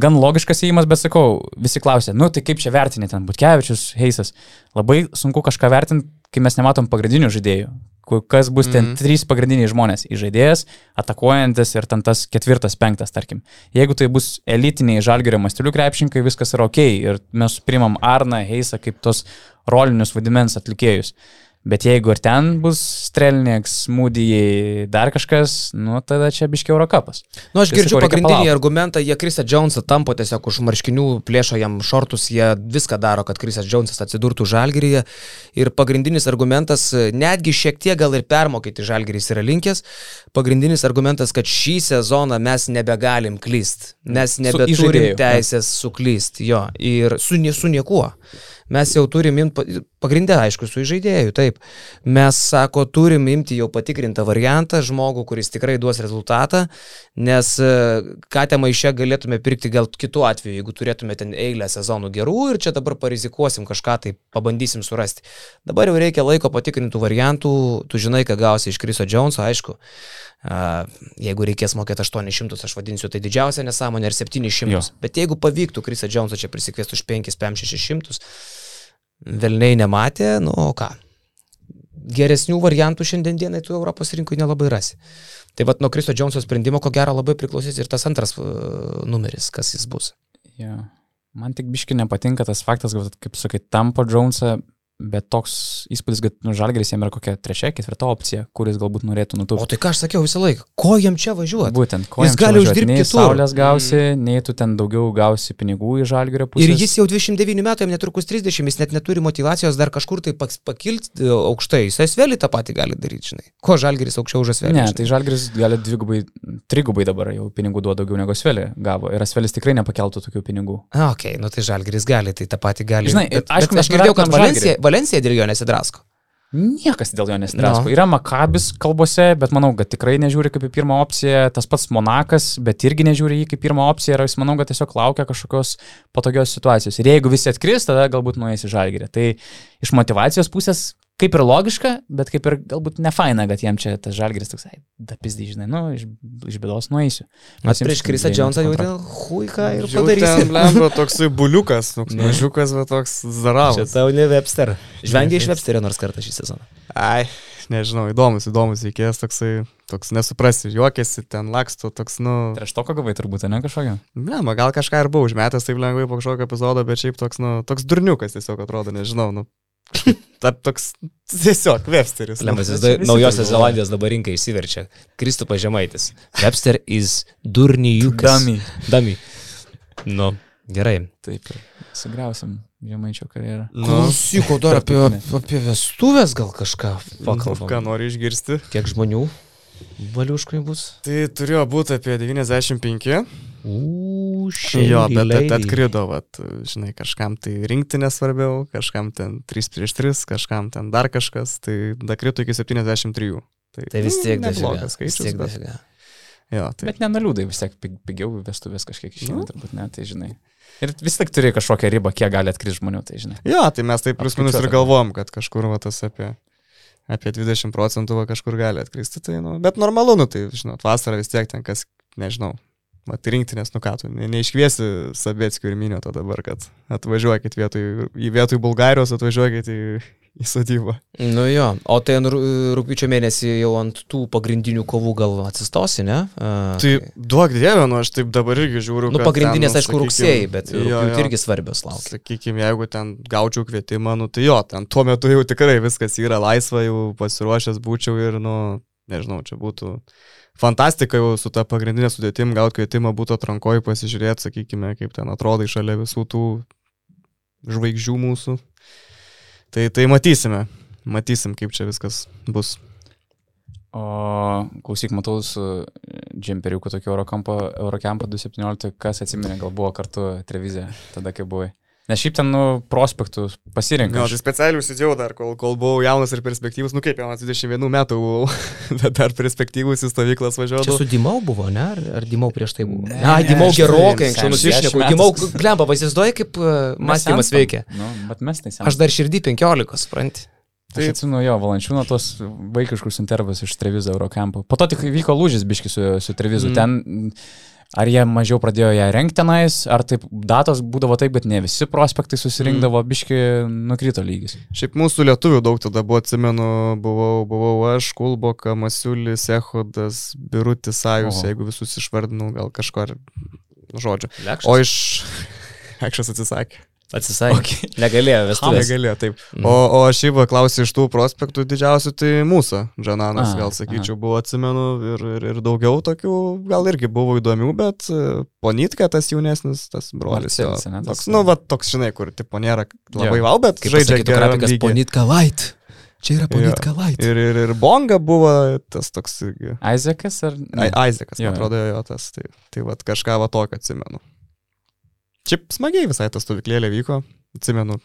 S2: gan logiškas įėjimas, bet sakau, visi klausia, nu tai kaip čia vertinė ten, Butkevičius, Heisas. Labai sunku kažką vertinti, kai mes nematom pagrindinių žaidėjų kas bus ten mm -hmm. trys pagrindiniai žmonės - žaidėjas, atakuojantis ir ten tas ketvirtas, penktas, tarkim. Jeigu tai bus elitiniai žalgerio mastelių krepšininkai, viskas yra ok ir mes primam Arną, Heisą kaip tos rolinius vadimens atlikėjus. Bet jeigu ir ten bus Strelnieks, Moody'ai, dar kažkas, nu tada čia biškiau Eurocapas.
S1: Nu, aš girdžiu pagrindinį argumentą, jie Krisą Jonesą tampo tiesiog už marškinių, plėšo jam šortus, jie viską daro, kad Krisas Jonesas atsidurtų žalgeryje. Ir pagrindinis argumentas, netgi šiek tiek gal ir permokyti žalgerys yra linkęs, pagrindinis argumentas, kad šį sezoną mes nebegalim klyst, mes nebeturim teisės suklyst, jo, ir su, su niekuo. Mes jau turim imti, pagrindę aišku, su žaidėju, taip. Mes, sako, turim imti jau patikrintą variantą, žmogų, kuris tikrai duos rezultatą, nes e, katę maišę galėtume pirkti gal kitu atveju, jeigu turėtume ten eilę sezonų gerų ir čia dabar parizikuosim kažką, tai pabandysim surasti. Dabar jau reikia laiko patikrintų variantų, tu žinai, ką gausi iš Kriso Joneso, aišku. Jeigu reikės mokėti 800, aš vadinsiu tai didžiausia nesąmonė, ar 700. Jo. Bet jeigu pavyktų Krisą Jonesą čia prisikviesti už 5-600, Velniai nematė, nu o ką. Geresnių variantų šiandien dienai tu Europos rinkoje nelabai rasi. Tai vad nuo Kristo Džonso sprendimo, ko gero, labai priklausys ir tas antras uh, numeris, kas jis bus.
S2: Ja. Man tik biški nepatinka tas faktas, kad, kaip sakai, tampo Džonsą bet toks įspūdis, kad nu, Žalgeris jam yra kokia trečia, ketvirta opcija, kuris galbūt norėtų nutūpti.
S1: O tai ką aš sakiau visą laiką, ko jam čia važiuoti?
S2: Būtent, ko
S1: jis gali uždirbti
S2: kitur. Saulės gausi, mm. nei tu ten daugiau gausi pinigų į Žalgerio pusę.
S1: Ir jis jau 29 metų, jam netrukus 30, jis net neturi motivacijos dar kažkur tai pakilti e, aukštai, jis Esvelį tą patį gali daryti, žinai. Ko Žalgeris aukščiau už Esvelį?
S2: Ne, žinai? tai Žalgeris gali dvigubai, trigubai dabar jau pinigų duoda daugiau negu Esvelį gavo. Ir Esvelis tikrai nepakeltų tokių pinigų.
S1: A, ok, nu tai Žalgeris gali, tai tą patį gali.
S2: Žinai, bet,
S1: aišku, bet aš girdėjau, kad Valencija, Valencija dėl jo nesidrasko.
S2: Niekas dėl jo nesidrasko. No. Yra Makabis kalbose, bet manau, kad tikrai nežiūri kaip į pirmą opciją. Tas pats Monakas, bet irgi nežiūri jį kaip pirmą opciją. Ir jis manau, kad tiesiog laukia kažkokios patogios situacijos. Ir jeigu visi atkris, tada galbūt nueis į žalgyrį. Tai iš motivacijos pusės kaip ir logiška, bet kaip ir galbūt ne faina, kad jam čia tas žalgeris toksai, da pizdai, žinai, nu, iš, iš bėdos nueisiu.
S1: Mes prieš Krisą Džonsą jau ten huiką ir padarysi.
S3: Lemba toksai buliukas, toks mažiukas, bet toks zaravas.
S1: Čia tau ne Webster. Žvengia iš Websterio nors kartą šį sezoną.
S3: Ai, nežinau, įdomus, įdomus veikėjas toksai, toks nesuprasi, juokiasi, ten laksto, toks, nu...
S2: Prieš to, ką gavai turbūt, ne kažkokio?
S3: Ne, man gal kažką ir buvau užmetęs taip lengvai po kažkokio epizodo, bet šiaip toks, nu, toks durniukas tiesiog atrodo, nežinau, nu, Ta, toks tiesiog Websteris.
S1: Lemas, jis da, naujosios Zelandijos dabar rinkai įsiverčia. Kristupas Žemaitis. Webster is durnijukas.
S2: Dami.
S1: Dami. Nu, gerai.
S2: Taip, sugriausim Žemaičio karjerą.
S1: Nu, Klausyko dar apie, apie vestuvės gal kažką
S3: pakalbam. Ką nori išgirsti?
S1: Kiek žmonių? Valiuškai bus?
S3: Tai turėjo būti apie 95.
S1: Ušiai.
S3: Jo, bet at, atkrido, vat, žinai, kažkam tai rinkti nesvarbiau, kažkam ten 3 prieš 3, kažkam ten dar kažkas, tai dakrito iki 73.
S1: Tai, tai vis tiek neblogas skaičius. Vis tiek dafiga.
S3: Jo, tai...
S2: Bet nenaliūdai, vis tiek pigiau vestuvės kažkiek išėjo, nu. turbūt ne, tai žinai. Ir vis tiek turi kažkokią ribą, kiek gali atkristi žmonių, tai žinai.
S3: Jo, tai mes taip plius minus ir galvom, kad kažkur va tas apie apie 20 procentų va, kažkur gali atkristi. Tai, nu, bet normalu, nu, tai, žinot, vasarą vis tiek ten kas, nežinau, mat rinktinės, nu ką tu, ne, neiškviesi Sabėtskio ir Minio to dabar, kad atvažiuokit vietoj, į vietoj Bulgarijos, atvažiuokit į, į sodybą.
S1: Nu jo, o tai rūpiučio mėnesį jau ant tų pagrindinių kovų gal atsistosi, ne?
S3: A, tai duok dievę, nu aš taip dabar irgi žiūriu.
S1: Nu pagrindinės, ten, nu, aišku, rugsėjai, bet rūpiučio irgi svarbios laukia.
S3: Sakykime, jeigu ten gaučiau kvietimą, nu tai jo, ten tuo metu jau tikrai viskas yra laisva, jau pasiruošęs būčiau ir, nu, nežinau, čia būtų fantastika jau su ta pagrindinė sudėtim, gauti kvietimą būtų atrankoji pasižiūrėti, sakykime, kaip ten atrodai šalia visų tų žvaigždžių mūsų. Tai, tai matysime, matysim, kaip čia viskas bus.
S2: O klausyk, matau su džemperiuku tokio Eurocampo, Eurocampo 2017, kas atsiminė, gal buvo kartu televizija, tada kai buvai. Nes šiaip ten, nu, prospektų pasirinkai.
S3: Na, tai specialiai užsidėjau dar, kol, kol buvau jaunas ir perspektyvus, nu kaip jaunas 21 metų buvau, bet dar perspektyvus į stovyklas
S1: Čia
S3: važiuodavau.
S1: su Dimau buvo, ne? Ar, ar Dimau prieš tai buvo?
S2: Ne,
S1: Ne, Dimau
S3: aš
S1: gerokai anksčiau nusišneku. Dimau,
S2: metų.
S1: klempa, vaizduoji, kaip uh, mąstymas veikia.
S2: Nu, bet mes tai
S1: Aš dar širdį 15, supranti.
S2: Tai atsimenu jo, valančiūno tos vaikiškus intervus iš Trevizo Eurocampo. Po to tik vyko lūžis biški su, su Trevizu.
S3: Mm.
S2: Ten, ar jie mažiau pradėjo ją renkti tenais, ar taip datos būdavo taip, bet ne visi prospektai susirinkdavo, mm. biški nukrito lygis.
S3: Šiaip mūsų lietuvių daug tada buvo, atsimenu, buvau, buvau aš, Kulboka, Masiulis, Ehodas, Birutis, Sajus,
S2: Oho.
S3: jeigu visus išvardinau, gal kažko ar žodžiu.
S1: Lekšas.
S3: O iš... Ekšas atsisakė.
S1: Atsisakė. Okay. Negalėjo vestuvės.
S3: Negalėjo, taip.
S1: Mhm.
S3: O, o aš jį klausiu iš tų prospektų didžiausių, tai mūsų, Džananas,
S2: A,
S3: gal sakyčiau, buvo, atsimenu, ir, ir, ir daugiau tokių, gal irgi buvo įdomių, bet e, Ponitka, tas jaunesnis, tas brolis. jo,
S2: Marcelis, ane, tas-
S3: Toks, nu, va, toks, žinai, kur tipo nėra labai
S2: Jo.
S3: vau, bet
S1: Kaip
S3: žaidžia
S1: grafikas. Ponitka Light. Čia yra Ponitka Light.
S3: Ir, ir, ir Bonga buvo tas toks irgi.
S2: Aizekas ar... Jo,
S3: man
S2: jo.
S3: atrodo, jo tas. Tai, tai va, kažką va tokio atsimenu. Šiaip smagiai visai ta stovyklėlė vyko, atsimenu.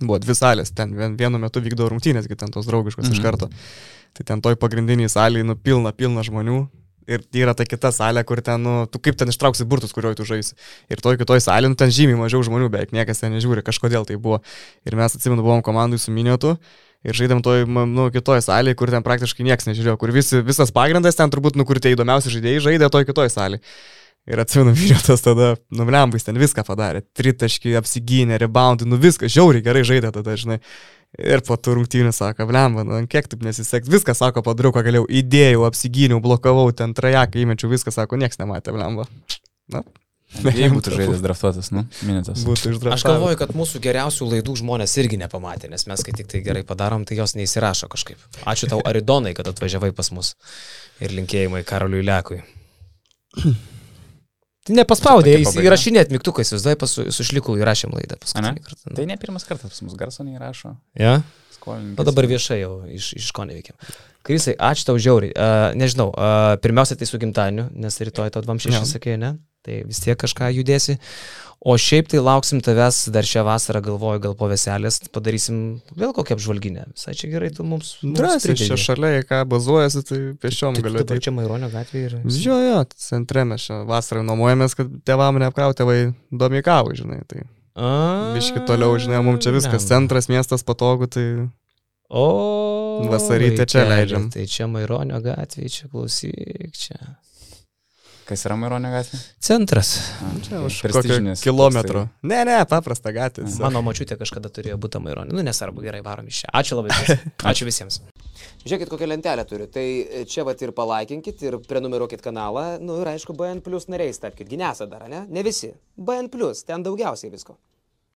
S3: Buvo dvi salės, ten vien, vienu metu vykdavo rungtynės, kai ten tos draugiškos mhm. iš karto. Tai ten toj pagrindiniai salėje, nu, pilna, pilna žmonių. Ir yra ta kita salė, kur ten, nu, tu kaip ten ištrauksi burtus, kurioje tu žaisi. Ir toj kitoj salė, nu, ten žymiai mažiau žmonių, beveik niekas ten nežiūri, kažkodėl tai buvo. Ir mes atsimenu, buvom komandai su minėtu. Ir žaidėm toj, nu, kitoj salėje, kur ten praktiškai niekas nežiūrėjo, kur visi, visas pagrindas ten turbūt, nu, kur tie įdomiausi žaidėjai žaidė toj kitoj salėje. Ir atsimenu, vyriautas tada, nu, blembais ten viską padarė. Tritaškį, apsigynė, reboundai, nu viską, žiauriai gerai žaidė tada, žinai. Ir po tų rungtynių sako, blemba, nu, kiek taip nesiseks, viską sako, padariau, ką galėjau, įdėjau, apsigyniau, blokavau, ten trajeką įmečiau, viską sako, niekas nematė, blemba. Na,
S2: Jei būtų žaidęs draftuotas, nu, minėtas.
S3: būtų išdraftas.
S1: Aš galvoju, kad mūsų geriausių laidų žmonės irgi nepamatė, nes mes kai tik tai gerai padarom, tai jos neįsirašo kažkaip. Ačiū tau, Aridonai, kad atvažiavai pas mus. Ir linkėjimai Karoliui Lekui. Nepaspaudė, jis įrašinėt mygtukais, vis dar su, su šliku įrašėm laidą. Kartą.
S2: Tai ne pirmas kartas pas mus garso neįrašo.
S1: Ja?
S2: Skolininkas.
S1: O dabar viešai jau iš, iš ko neveikiam. Krisai, ačiū tau žiauriai. Uh, nežinau, uh, pirmiausia tai su gimtadieniu, nes rytoj tau 26
S3: Jo.
S1: sakė, ne? Tai vis tiek kažką judėsi. O šiaip tai lauksim tavęs dar šią vasarą, galvoju, gal po veselės padarysim vėl kokią apžvalginę. Visai čia gerai, tu mums...
S3: Drąsiai, čia šalia, į ką bazuojasi, tai pešiom
S1: Tai
S3: galiu. ateiti.
S1: čia Maironio gatvėje ir...
S3: Jo, jo, centre mes čia vasarą nuomojamės, kad tevam neapkrau tėvai domikavų, žinai. Tai biški toliau, žinai, mums čia viskas centras, miestas patogu, tai
S1: O.
S3: Vasarytę čia leidžiam.
S1: Tai čia Maironio gatvėje, čia klausyk, čia.
S2: Kas yra Maironio gatvė?
S1: Centras.
S2: A,
S3: čia
S2: tai
S3: už kokio kilometro. Ne, ne, paprasta gatvė.
S1: Mano mačiutė kažkada turėjo būti Maironė. Nu, nesvarbu, gerai, varom iš čia. Ačiū labai. Ačiū visiems. Žiūrėkit, kokią lentelę turiu. Tai čia vat ir palaikinkit, ir prenumeruokit kanalą. Nu ir aišku, BN Plus nariais tapkite. Ginesa dar, ne? Ne visi. BN Plus, ten daugiausiai visko.